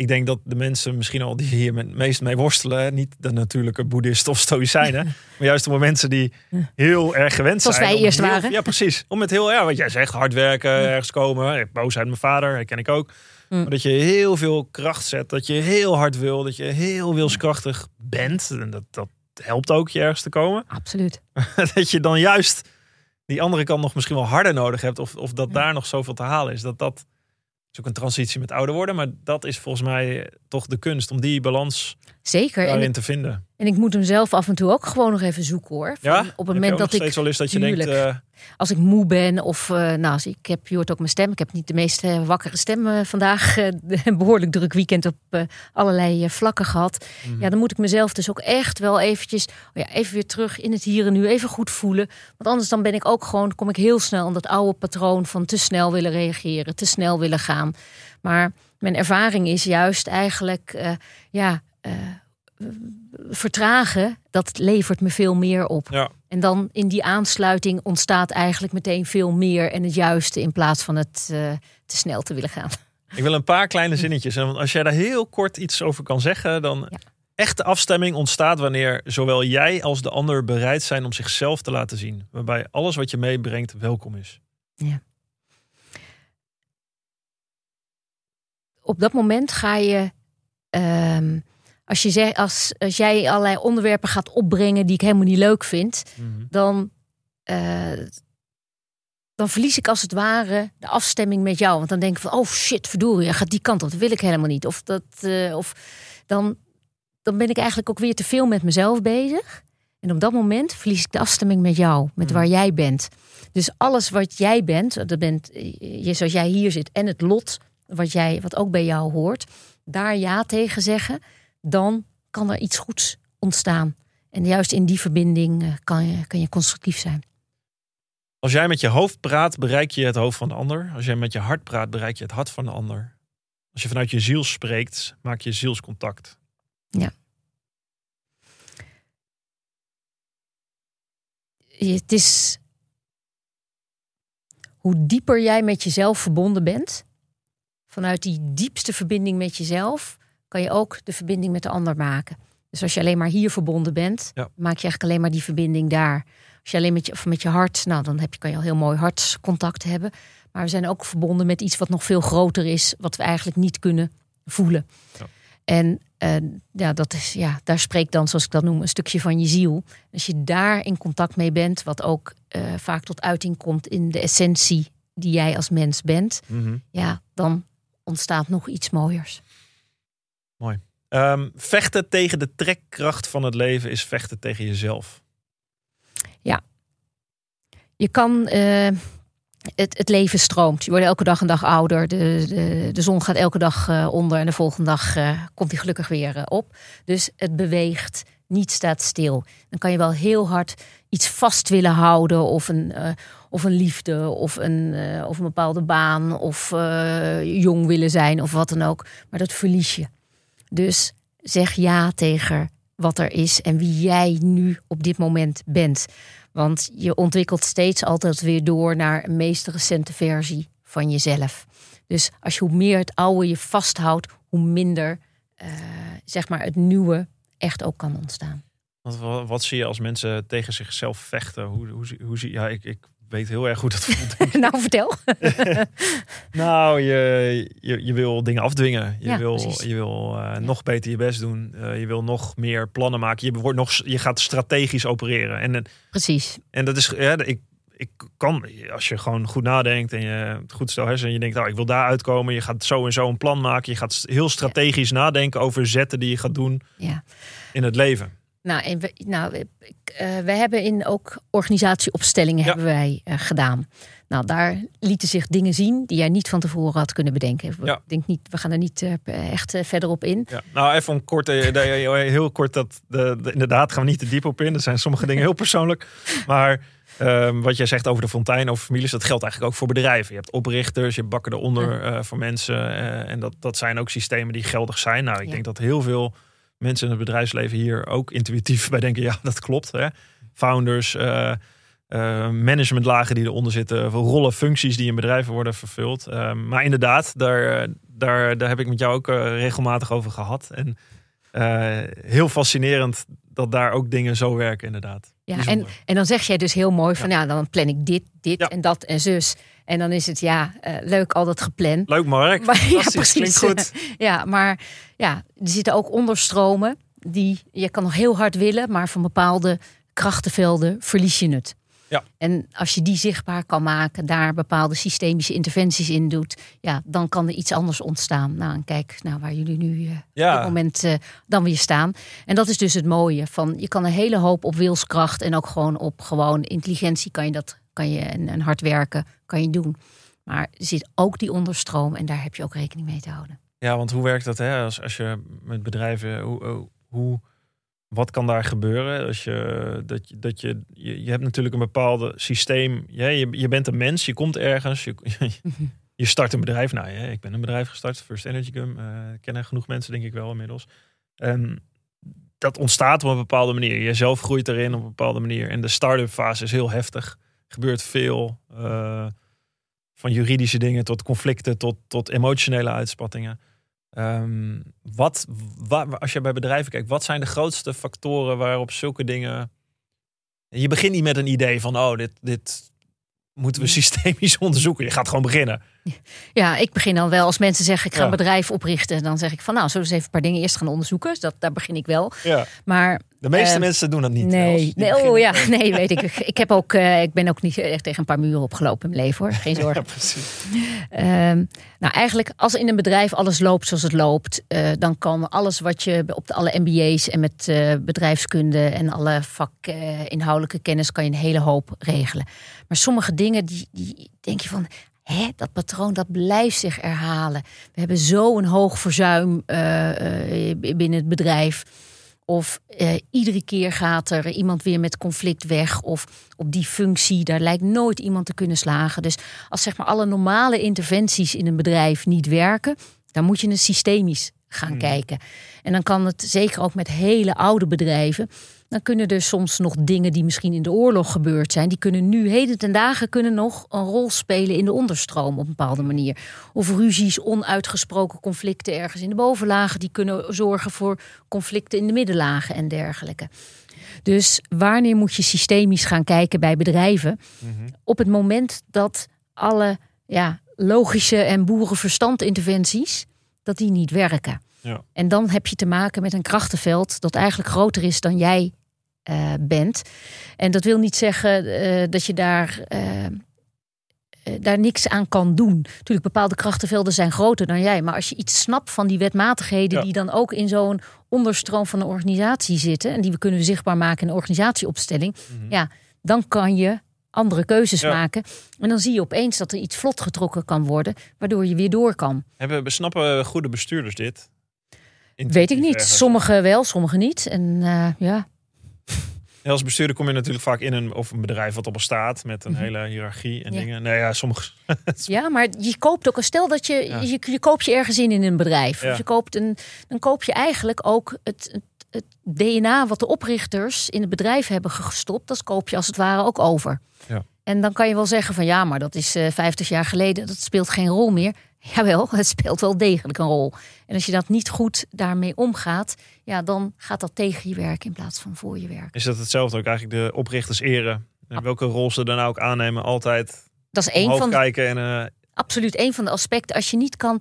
Ik denk dat de mensen misschien al die hier het meest mee worstelen... niet de natuurlijke boeddhisten of stoïcijnen... maar juist de mensen die heel erg gewend Zoals zijn. wij om eerst heel- waren. Ja, precies. Om met heel, ja, wat jij zegt, hard werken, ergens komen. Boosheid mijn vader, dat ken ik ook. Mm. Maar dat je heel veel kracht zet, dat je heel hard wil, dat je heel wilskrachtig bent. En dat, dat helpt ook je ergens te komen. Absoluut. dat je dan juist die andere kant nog misschien wel harder nodig hebt. Of, of dat daar nog zoveel te halen is. Dat dat is ook een transitie met ouder worden. Maar dat is volgens mij toch de kunst om die balans Zeker. Daarin te vinden. En ik moet hem zelf af en toe ook gewoon nog even zoeken hoor. Van, Ja? op het moment dat ik wel eens dat je Tuurlijk. denkt... eh, als ik moe ben of eh, nou, als ik heb, je hoort ook mijn stem. Ik heb niet de meest eh, wakkere stem vandaag. een behoorlijk druk weekend op allerlei vlakken gehad. mhm. Ja, dan moet ik mezelf dus ook echt wel eventjes, oh ja, even weer terug in het hier en nu, even goed voelen. Want anders dan ben ik ook gewoon, kom ik heel snel in dat oude patroon van te snel willen reageren, te snel willen gaan. Maar mijn ervaring is juist eigenlijk, ja, vertragen, dat levert me veel meer op. Ja. En dan in die aansluiting ontstaat eigenlijk meteen veel meer en het juiste in plaats van het eh, te snel te willen gaan. Ik wil een paar kleine zinnetjes. En als jij daar heel kort iets over kan zeggen, dan. Ja. Echte afstemming ontstaat wanneer zowel jij als de ander bereid zijn om zichzelf te laten zien. Waarbij alles wat je meebrengt welkom is. Op dat moment ga je, ehm, als, je zegt, als, als jij allerlei onderwerpen gaat opbrengen die ik helemaal niet leuk vind, dan, eh, dan verlies ik als het ware de afstemming met jou. Want dan denk ik van, oh shit, verdorie, je gaat die kant op. Dat wil ik helemaal niet. Of, dat, eh, of dan, dan ben ik eigenlijk ook weer te veel met mezelf bezig. En op dat moment verlies ik de afstemming met jou, met Mhm. waar jij bent. Dus alles wat jij bent, dat bent je, zoals jij hier zit, en het lot wat, jij, wat ook bij jou hoort, daar ja tegen zeggen, dan kan er iets goeds ontstaan. En juist in die verbinding eh, kan je, kan je constructief zijn. Als jij met je hoofd praat, bereik je het hoofd van de ander. Als jij met je hart praat, bereik je het hart van de ander. Als je vanuit je ziel spreekt, maak je zielscontact. Je- Het is hoe dieper jij met jezelf verbonden bent, vanuit die diepste verbinding met jezelf, kan je ook de verbinding met de ander maken. Dus als je alleen maar hier verbonden bent, Ja. maak je eigenlijk alleen maar die verbinding daar. Als je alleen met je, of met je hart, nou dan heb je, kan je al heel mooi hartscontact hebben. Maar we zijn ook verbonden met iets wat nog veel groter is, wat we eigenlijk niet kunnen voelen. Ja. En eh, ja, dat is, ja, daar spreekt dan, zoals ik dat noem, een stukje van je ziel. Als je daar in contact mee bent, wat ook eh, vaak tot uiting komt in de essentie die jij als mens bent, ja, dan ontstaat nog iets mooiers. Ehm, vechten tegen de trekkracht van het leven is vechten tegen jezelf. Je kan. eh, het, het leven stroomt. Je wordt elke dag een dag ouder. De, de, de zon gaat elke dag eh, onder. En de volgende dag eh, komt hij gelukkig weer op. Dus het beweegt. Niet staat stil. Dan kan je wel heel hard iets vast willen houden. Of een, of een liefde. Of een, of een bepaalde baan. Of jong willen zijn. Of wat dan ook. Maar dat verlies je. Dus zeg ja tegen wat er is. En wie jij nu op dit moment bent. Want je ontwikkelt steeds altijd weer door naar een meest recente versie van jezelf. Dus als je hoe meer het oude je vasthoudt, hoe minder eh, zeg maar het nieuwe echt ook kan ontstaan. Want wa- wat zie je als mensen tegen zichzelf vechten? Hoe, hoe, hoe ja, ik, ik weet heel erg hoe dat voelt. nou, vertel. nou, je, je, je wil dingen afdwingen. Je Ja, wil, precies. je wil eh, nog beter je best doen. Eh, je wil nog meer plannen maken. Je, wordt nog, je gaat strategisch opereren. En, Precies. en dat is, ja, ik, ik kan, als je gewoon goed nadenkt en je het goed stel hersen en je denkt, nou, ik wil daar uitkomen. Je gaat zo en zo een plan maken. Je gaat heel strategisch nadenken over zetten die je gaat doen Ja. in het leven. Nou, en we, nou ik, eh, we hebben in ook organisatieopstellingen Ja. hebben wij eh, gedaan. Nou, daar lieten zich dingen zien die jij niet van tevoren had kunnen bedenken. We, Ja. ik denk niet, we gaan er niet eh, echt verder op in. Ja. Nou, even om kort, heel kort, dat, de, de- inderdaad gaan we niet te diep op in. Er zijn sommige dingen heel persoonlijk. Maar ehm, wat jij zegt over de fontein, over families, dat geldt eigenlijk ook voor bedrijven. Je hebt oprichters, je hebt bakken eronder voor mensen. en dat, dat zijn ook systemen die geldig zijn. Nou, ik denk dat heel veel mensen in het bedrijfsleven hier ook intuïtief bij denken, ja, dat klopt. Hè? Founders, eh, eh, managementlagen die eronder zitten, rollen, functies die in bedrijven worden vervuld. Ehm, maar inderdaad, daar, daar, daar heb ik met jou ook eh, regelmatig over gehad. En heel fascinerend dat daar ook dingen zo werken, inderdaad. Ja, en, Bijzonder. en dan zeg jij dus heel mooi van, ja, dan plan ik dit, dit Ja. en dat en zus. En dan is het, ja, eh, leuk al dat gepland. Leuk Mark, Maar- ja, klinkt precies. goed. Ja, maar ja, er zitten ook onderstromen die je kan nog heel hard willen, maar van bepaalde krachtenvelden verlies je het. Ja. En als je die zichtbaar kan maken, daar bepaalde systemische interventies in doet, ja, dan kan er iets anders ontstaan. Nou, en kijk nou, waar jullie nu eh, op dit moment eh, dan weer staan. En dat is dus het mooie van je kan een hele hoop op wilskracht en ook gewoon op gewoon intelligentie kan je dat kan je en, en hard werken kan je doen. Maar er zit ook die onderstroom en daar heb je ook rekening mee te houden. ja, want hoe werkt dat hè? Als, als je met bedrijven, hoe, hoe- hoe, wat kan daar gebeuren? Als je, dat, je- dat je, je, je hebt natuurlijk een bepaalde systeem. Ja, je, je bent een mens, je komt ergens, je, je start een bedrijf. Nou ja, ik ben een bedrijf gestart, First Energy Gum. eh kennen genoeg mensen, denk ik wel inmiddels. Dat ontstaat op een bepaalde manier. Jezelf groeit erin op een bepaalde manier. En de start-up fase is heel heftig. Gebeurt veel. eh, van juridische dingen tot conflicten, tot, tot emotionele uitspattingen. Ehm, wat, wa- als je bij bedrijven kijkt, wat zijn de grootste factoren waarop zulke dingen. Je begint niet met een idee van, oh, dit, dit moeten we systemisch onderzoeken. Je gaat gewoon beginnen. Ja, ik begin dan wel als mensen zeggen ik ga Ja. een bedrijf oprichten, dan zeg ik van nou, zullen we eens even een paar dingen eerst gaan onderzoeken. Dus dat, daar begin ik wel. Ja. Maar De meeste Ehm, mensen doen dat niet. Nee, nee, oh ja, nee, weet ik. Ik heb ook, eh, ik ben ook niet echt tegen een paar muren opgelopen in mijn leven hoor. Geen Ja, zorgen. precies. Ehm, nou, eigenlijk als in een bedrijf alles loopt zoals het loopt, eh, dan kan alles wat je op de, alle MBA's en met eh, bedrijfskunde en alle vakinhoudelijke kennis kan je een hele hoop regelen. Maar sommige dingen die, die denk je van, hè, dat patroon dat blijft zich herhalen. We hebben zo'n hoog verzuim eh, eh, binnen het bedrijf. Of eh, iedere keer gaat er iemand weer met conflict weg. Of op die functie, daar lijkt nooit iemand te kunnen slagen. Dus als zeg maar alle normale interventies in een bedrijf niet werken, dan moet je het systemisch gaan Hmm. kijken. En dan kan het zeker ook met hele oude bedrijven. Dan kunnen er soms nog dingen die misschien in de oorlog gebeurd zijn, die kunnen nu heden ten dagen kunnen nog een rol spelen in de onderstroom op een bepaalde manier. Of ruzies, onuitgesproken conflicten ergens in de bovenlagen, die kunnen zorgen voor conflicten in de middenlagen en dergelijke. Dus wanneer moet je systemisch gaan kijken bij bedrijven? Mhm. Op het moment dat alle ja, logische en boerenverstandinterventies, dat die niet werken. Ja. En dan heb je te maken met een krachtenveld dat eigenlijk groter is dan jij eh, bent. En dat wil niet zeggen eh, dat je daar, eh, daar niks aan kan doen. Natuurlijk, bepaalde krachtenvelden zijn groter dan jij. Maar als je iets snapt van die wetmatigheden Ja. die dan ook in zo'n onderstroom van een organisatie zitten. En die we kunnen zichtbaar maken in een organisatieopstelling. Mhm. Ja, dan kan je andere keuzes Ja. maken. En dan zie je opeens dat er iets vlot getrokken kan worden, waardoor je weer door kan. Hebben, snappen goede bestuurders dit? Weet ik niet. Ergens. Sommigen wel, sommigen niet. En ja, Als bestuurder kom je natuurlijk vaak in een, of een bedrijf wat op een staat met een Mhm. hele hiërarchie en Ja. dingen. Nee, ja, sommige. ja, maar je koopt ook, stel dat je, Ja. je, je koopt je ergens in in een bedrijf. Ja. Je koopt een, dan koop je eigenlijk ook het, het, het DNA wat de oprichters in het bedrijf hebben gestopt. Dat koop je als het ware ook over. Ja. En dan kan je wel zeggen van ja, maar dat is eh 50 jaar geleden, dat speelt geen rol meer. Jawel, het speelt wel degelijk een rol. En als je dat niet goed daarmee omgaat, ja, dan gaat dat tegen je werk in plaats van voor je werk. Is dat hetzelfde ook eigenlijk de oprichters eren? En welke rol ze dan ook aannemen, altijd dat is één van kijken en uh... absoluut een van de aspecten. Als je niet kan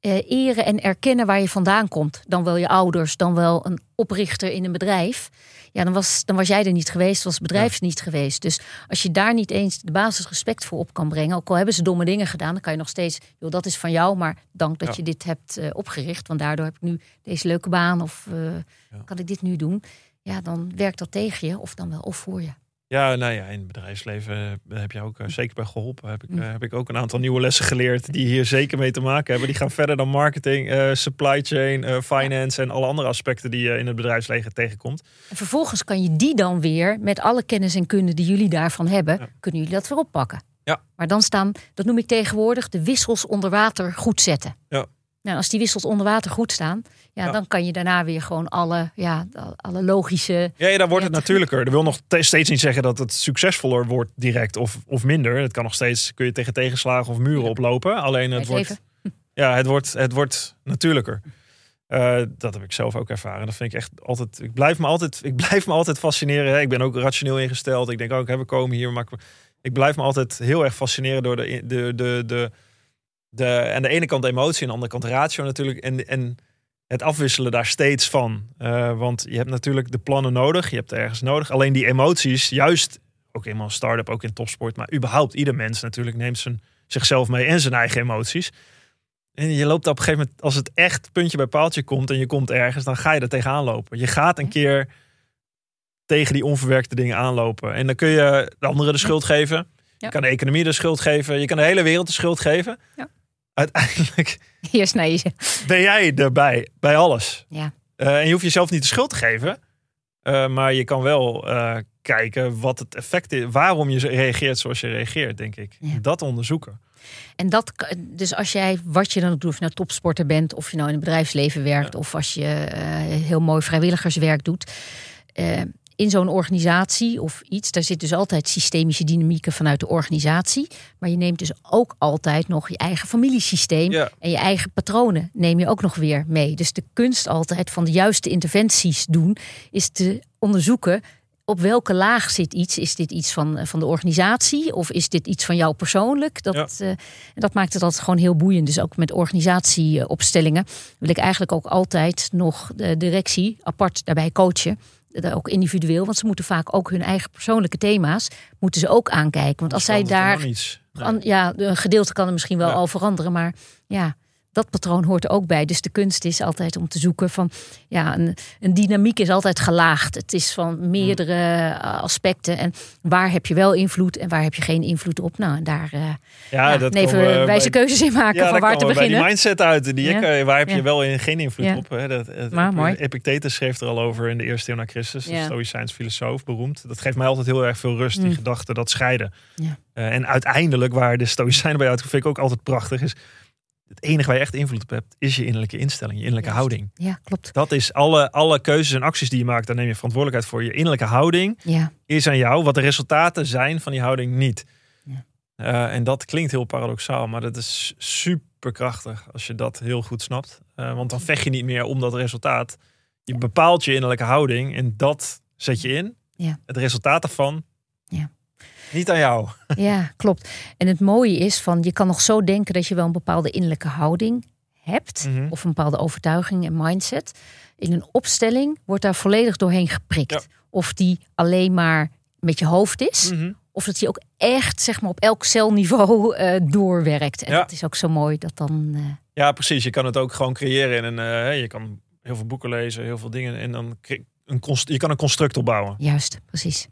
uh, eren en erkennen waar je vandaan komt, dan wel je ouders, dan wel een oprichter in een bedrijf ja, dan, was, dan was jij er niet geweest, was het bedrijf niet geweest. Dus als je daar niet eens de basis respect voor op kan brengen, ook al hebben ze domme dingen gedaan, dan kan je nog steeds, joh, dat is van jou, maar dank dat je dit hebt uh, opgericht, want daardoor heb ik nu deze leuke baan of uh, kan ik dit nu doen. Ja, dan werkt dat tegen je of dan wel of voor je. Ja, nou ja, in het bedrijfsleven eh, heb je ook eh, zeker bij geholpen. Heb ik, mm. eh, heb ik ook een aantal nieuwe lessen geleerd die hier zeker mee te maken hebben. Die gaan verder dan marketing, supply chain, finance en alle andere aspecten die je in het bedrijfsleven tegenkomt. En vervolgens kan je die dan weer met alle kennis en kunde die jullie daarvan hebben, kunnen jullie dat weer oppakken. Ja. Maar dan staan, dat noem ik tegenwoordig, de wissels onder water goed zetten. Ja. Nou, als die wissels onder water goed staan, ja, dan kan je daarna weer gewoon alle, ja, alle logische. Ja, ja dan wordt het natuurlijker. Dat wil nog steeds niet zeggen dat het succesvoller wordt direct of, of minder. Het kan nog steeds, kun je tegen tegenslagen of muren oplopen. Alleen het, wordt, ja, het wordt, het wordt natuurlijker. Uh, dat heb ik zelf ook ervaren. Dat vind ik echt altijd. Ik blijf me altijd, ik blijf me altijd fascineren. Ik ben ook rationeel ingesteld. Ik denk ook, we komen hier. Maar ik blijf me altijd heel erg fascineren door de, de, de, de de, aan de ene kant emotie, aan de andere kant ratio natuurlijk. En, en het afwisselen daar steeds van. Uh, want je hebt natuurlijk de plannen nodig. Je hebt ergens nodig. Alleen die emoties, juist ook eenmaal een start-up, ook in topsport. Maar überhaupt, ieder mens natuurlijk neemt zijn, zichzelf mee en zijn eigen emoties. En je loopt op een gegeven moment, als het echt puntje bij paaltje komt en je komt ergens, dan ga je er tegenaan lopen. Je gaat een keer tegen die onverwerkte dingen aanlopen. En dan kun je de anderen de schuld geven. Je kan de economie de schuld geven. Je kan de hele wereld de schuld geven. Ja uiteindelijk naar je. ben jij erbij, bij alles. Ja. Uh, en je hoeft jezelf niet de schuld te geven. Uh, maar je kan wel uh, kijken wat het effect is. Waarom je reageert zoals je reageert, denk ik. Ja. Dat onderzoeken. En dat, dus als jij, wat je dan ook doet, of je nou topsporter bent, of je nou in het bedrijfsleven werkt, ja. of als je heel mooi vrijwilligerswerk doet in zo'n organisatie of iets, daar zit dus altijd systemische dynamieken vanuit de organisatie. Maar je neemt dus ook altijd nog je eigen familiesysteem en je eigen patronen neem je ook nog weer mee. Dus de kunst altijd van de juiste interventies doen, is te onderzoeken op welke laag zit iets? Is dit iets van, eh, van de organisatie of is dit iets van jou persoonlijk? Dat, ja. uh, dat maakt het altijd gewoon heel boeiend. Dus ook met organisatieopstellingen wil ik eigenlijk ook altijd nog de directie apart daarbij coachen ook individueel, want ze moeten vaak ook hun eigen persoonlijke thema's moeten ze ook aankijken. Want als zij daar, ja, een gedeelte kan er misschien wel al veranderen, maar ja, dat patroon hoort er ook bij. Dus de kunst is altijd om te zoeken van ja, een, een dynamiek is altijd gelaagd. Het is van meerdere eh, aspecten. En waar heb je wel invloed en waar heb je geen invloed op? Nou, daar uh, ja, ja, dat even wijze keuzes in maken van waar te beginnen. die mindset uit. Die ja. waar heb je wel in, geen invloed op? Hè? Dat, maar, mooi. Epictetus schreef er al over in de eerste eeuw na Christus. De Stoïcijns filosoof, beroemd. Dat geeft mij altijd heel erg veel rust, die mm. gedachte, dat scheiden. Uh, en uiteindelijk, waar de Stoïcijnen bij uit, vind ik ook altijd prachtig, is het enige waar je echt invloed op hebt, is je innerlijke instelling, je innerlijke houding. Ja, klopt. Dat is alle, alle keuzes en acties die je maakt, daar neem je verantwoordelijkheid voor. Je innerlijke houding ja. is aan jou, wat de resultaten zijn van die houding niet. Ja. Uh, en dat klinkt heel paradoxaal, maar dat is super krachtig als je dat heel goed snapt. Uh, want dan vecht je niet meer om dat resultaat. Je bepaalt je innerlijke houding en dat zet je in. Ja. Het resultaat daarvan ja. Niet aan jou. Ja, klopt. En het mooie is van je kan nog zo denken dat je wel een bepaalde innerlijke houding hebt. Mhm. Of een bepaalde overtuiging en mindset. In een opstelling wordt daar volledig doorheen geprikt. Of die alleen maar met je hoofd is. Mhm. Of dat die ook echt zeg maar, op elk celniveau uh, doorwerkt. En Ja. dat is ook zo mooi dat dan. eh, Ja, precies. Je kan het ook gewoon creëren in een. eh, je kan heel veel boeken lezen, heel veel dingen. En dan een je kan een construct opbouwen. juist, precies.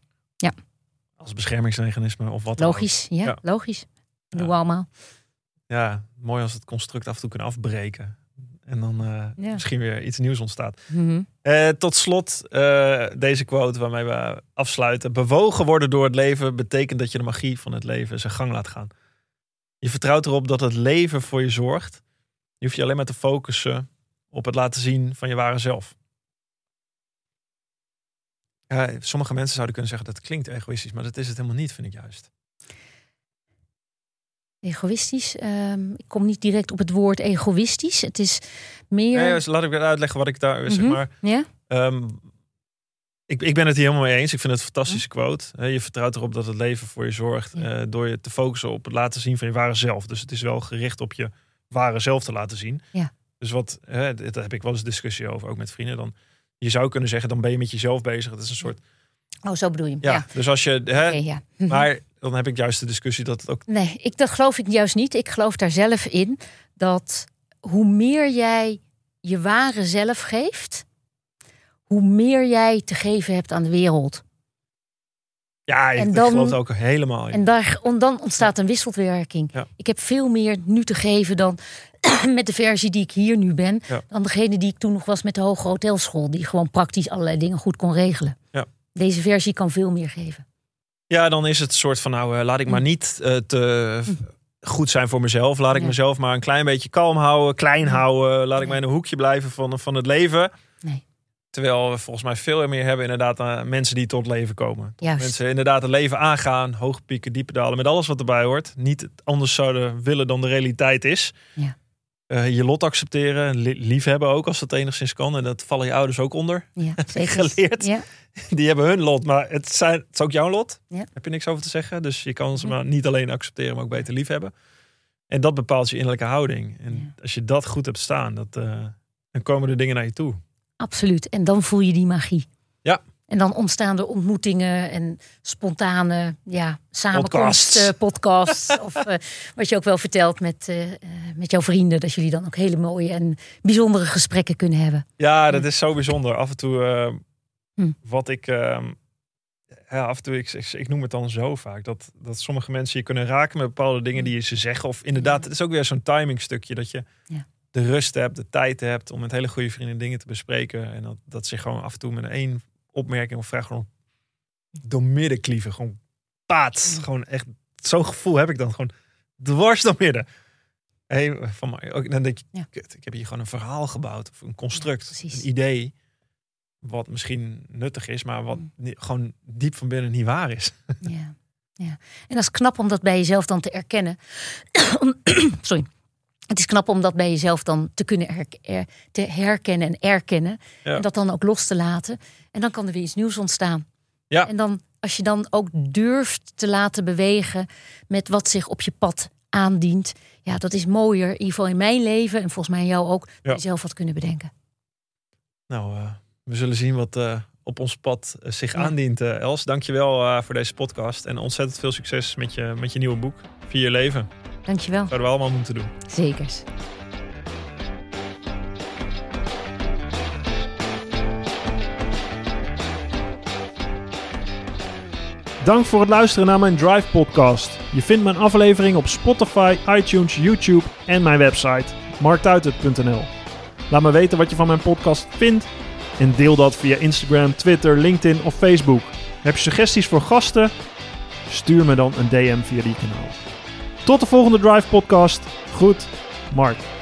Als beschermingsmechanisme of wat dan ook. Logisch, ja, Ja. logisch. Dat doen we allemaal. Ja, mooi als het construct af en toe kan afbreken. En dan eh, Ja. misschien weer iets nieuws ontstaat. Mhm. Eh, tot slot eh, deze quote waarmee we afsluiten. Bewogen worden door het leven betekent dat je de magie van het leven zijn gang laat gaan. Je vertrouwt erop dat het leven voor je zorgt. Je hoeft je alleen maar te focussen op het laten zien van je ware zelf. Ja, sommige mensen zouden kunnen zeggen dat klinkt egoïstisch, maar dat is het helemaal niet, vind ik juist. Egoïstisch. ehm, ik kom niet direct op het woord egoïstisch. Het is meer. Nee, dus laat ik weer uitleggen wat ik daar zeg Mhm. maar. ja? ehm, ik, ik ben het hier helemaal mee eens. Ik vind het een fantastische quote. Hè, Je vertrouwt erop dat het leven voor je zorgt. Mhm. Ja. eh, door je te focussen op het laten zien van je ware zelf. Dus het is wel gericht op je ware zelf te laten zien. Ja. Dus wat, hè, daar heb ik wel eens discussie over, ook met vrienden. Dan, je zou kunnen zeggen, dan ben je met jezelf bezig. Het is een soort. Oh, zo bedoel je. Ja, Ja. dus als je. Hè, ja. Mhm. Maar dan heb ik juist de discussie dat het ook. Nee, ik, dat geloof ik juist niet. Ik geloof daar zelf in dat hoe meer jij je ware zelf geeft, hoe meer jij te geven hebt aan de wereld. Ja, ik, En ik dan- geloof er ook helemaal in. En daar, dan ontstaat een wisselwerking. Ja. Ik heb veel meer nu te geven dan met de versie die ik hier nu ben. Ja. Dan degene die ik toen nog was met de hoge hotelschool. Die gewoon praktisch allerlei dingen goed kon regelen. Ja. Deze versie kan veel meer geven. Ja, dan is het een soort van, nou, eh, laat ik maar niet eh, te goed zijn voor mezelf. Laat ik mezelf maar een klein beetje kalm houden, klein houden. Laat ik maar in een hoekje blijven van, van het leven. Nee. Terwijl we volgens mij veel meer hebben inderdaad aan mensen die tot leven komen. Juist. Mensen inderdaad het leven aangaan, hoge pieken, diepe dalen, met alles wat erbij hoort. Niet anders zouden willen dan de realiteit is. Ja. Eh, je lot accepteren, li- liefhebben ook als dat enigszins kan. En dat vallen je ouders ook onder. Ja, zeker. Geleerd. Ja. Die hebben hun lot, maar het, zijn, het is ook jouw lot. Ja. Heb je niks over te zeggen. Dus je kan ze maar niet alleen accepteren, maar ook beter liefhebben. En dat bepaalt je innerlijke houding. En als je dat goed hebt staan, dat, eh, dan komen de dingen naar je toe. Absoluut. En dan voel je die magie. Ja. En dan ontstaan er ontmoetingen en spontane ja, samenkomsten, Podcasts. podcasts. of eh, wat je ook wel vertelt met, eh, eh, met jouw vrienden. Dat jullie dan ook hele mooie en bijzondere gesprekken kunnen hebben. Ja, dat is zo bijzonder. Af en toe, eh, Hm. wat ik, eh, ja, af en toe, ik, ik, ik noem het dan zo vaak, dat, dat sommige mensen je kunnen raken met bepaalde dingen die je ze zeggen. Of inderdaad, het is ook weer zo'n timing stukje dat je Ja. de rust hebt, de tijd hebt om met hele goede vrienden dingen te bespreken. En dat, dat zich gewoon af en toe met één opmerking of vraag gewoon door midden klieven. Gewoon paat. Ja. Gewoon echt, zo'n gevoel heb ik dan gewoon dwars door midden. Hey, van mij, ook, dan denk je, Ja. kut, ik heb hier gewoon een verhaal gebouwd. Of een construct, een idee. Wat misschien nuttig is, maar wat Mm. niet- gewoon diep van binnen niet waar is. Ja. ja. En dat is knap om dat bij jezelf dan te erkennen. Sorry. Het is knap om dat bij jezelf dan te kunnen er- te herkennen en erkennen. Ja. En dat dan ook los te laten. En dan kan er weer iets nieuws ontstaan. Ja. En dan, als je dan ook durft te laten bewegen met wat zich op je pad aandient. Ja, dat is mooier. In ieder geval in mijn leven en volgens mij jou ook. Dat Ja. je zelf wat kunnen bedenken. Nou, eh, we zullen zien wat eh, op ons pad eh, zich Ja. aandient. eh Els, dankjewel uh, voor deze podcast. En ontzettend veel succes met je, met je nieuwe boek. Via je leven. Dankjewel. Zouden we allemaal moeten doen. Zekers. Dank voor het luisteren naar mijn Drive podcast. Je vindt mijn aflevering op Spotify, iTunes, YouTube en mijn website marktuitert.nl. Laat me weten wat je van mijn podcast vindt en deel dat via Instagram, Twitter, LinkedIn of Facebook. Heb je suggesties voor gasten? Stuur me dan een DM via die kanaal. Tot de volgende Drive podcast. Goed, Mark.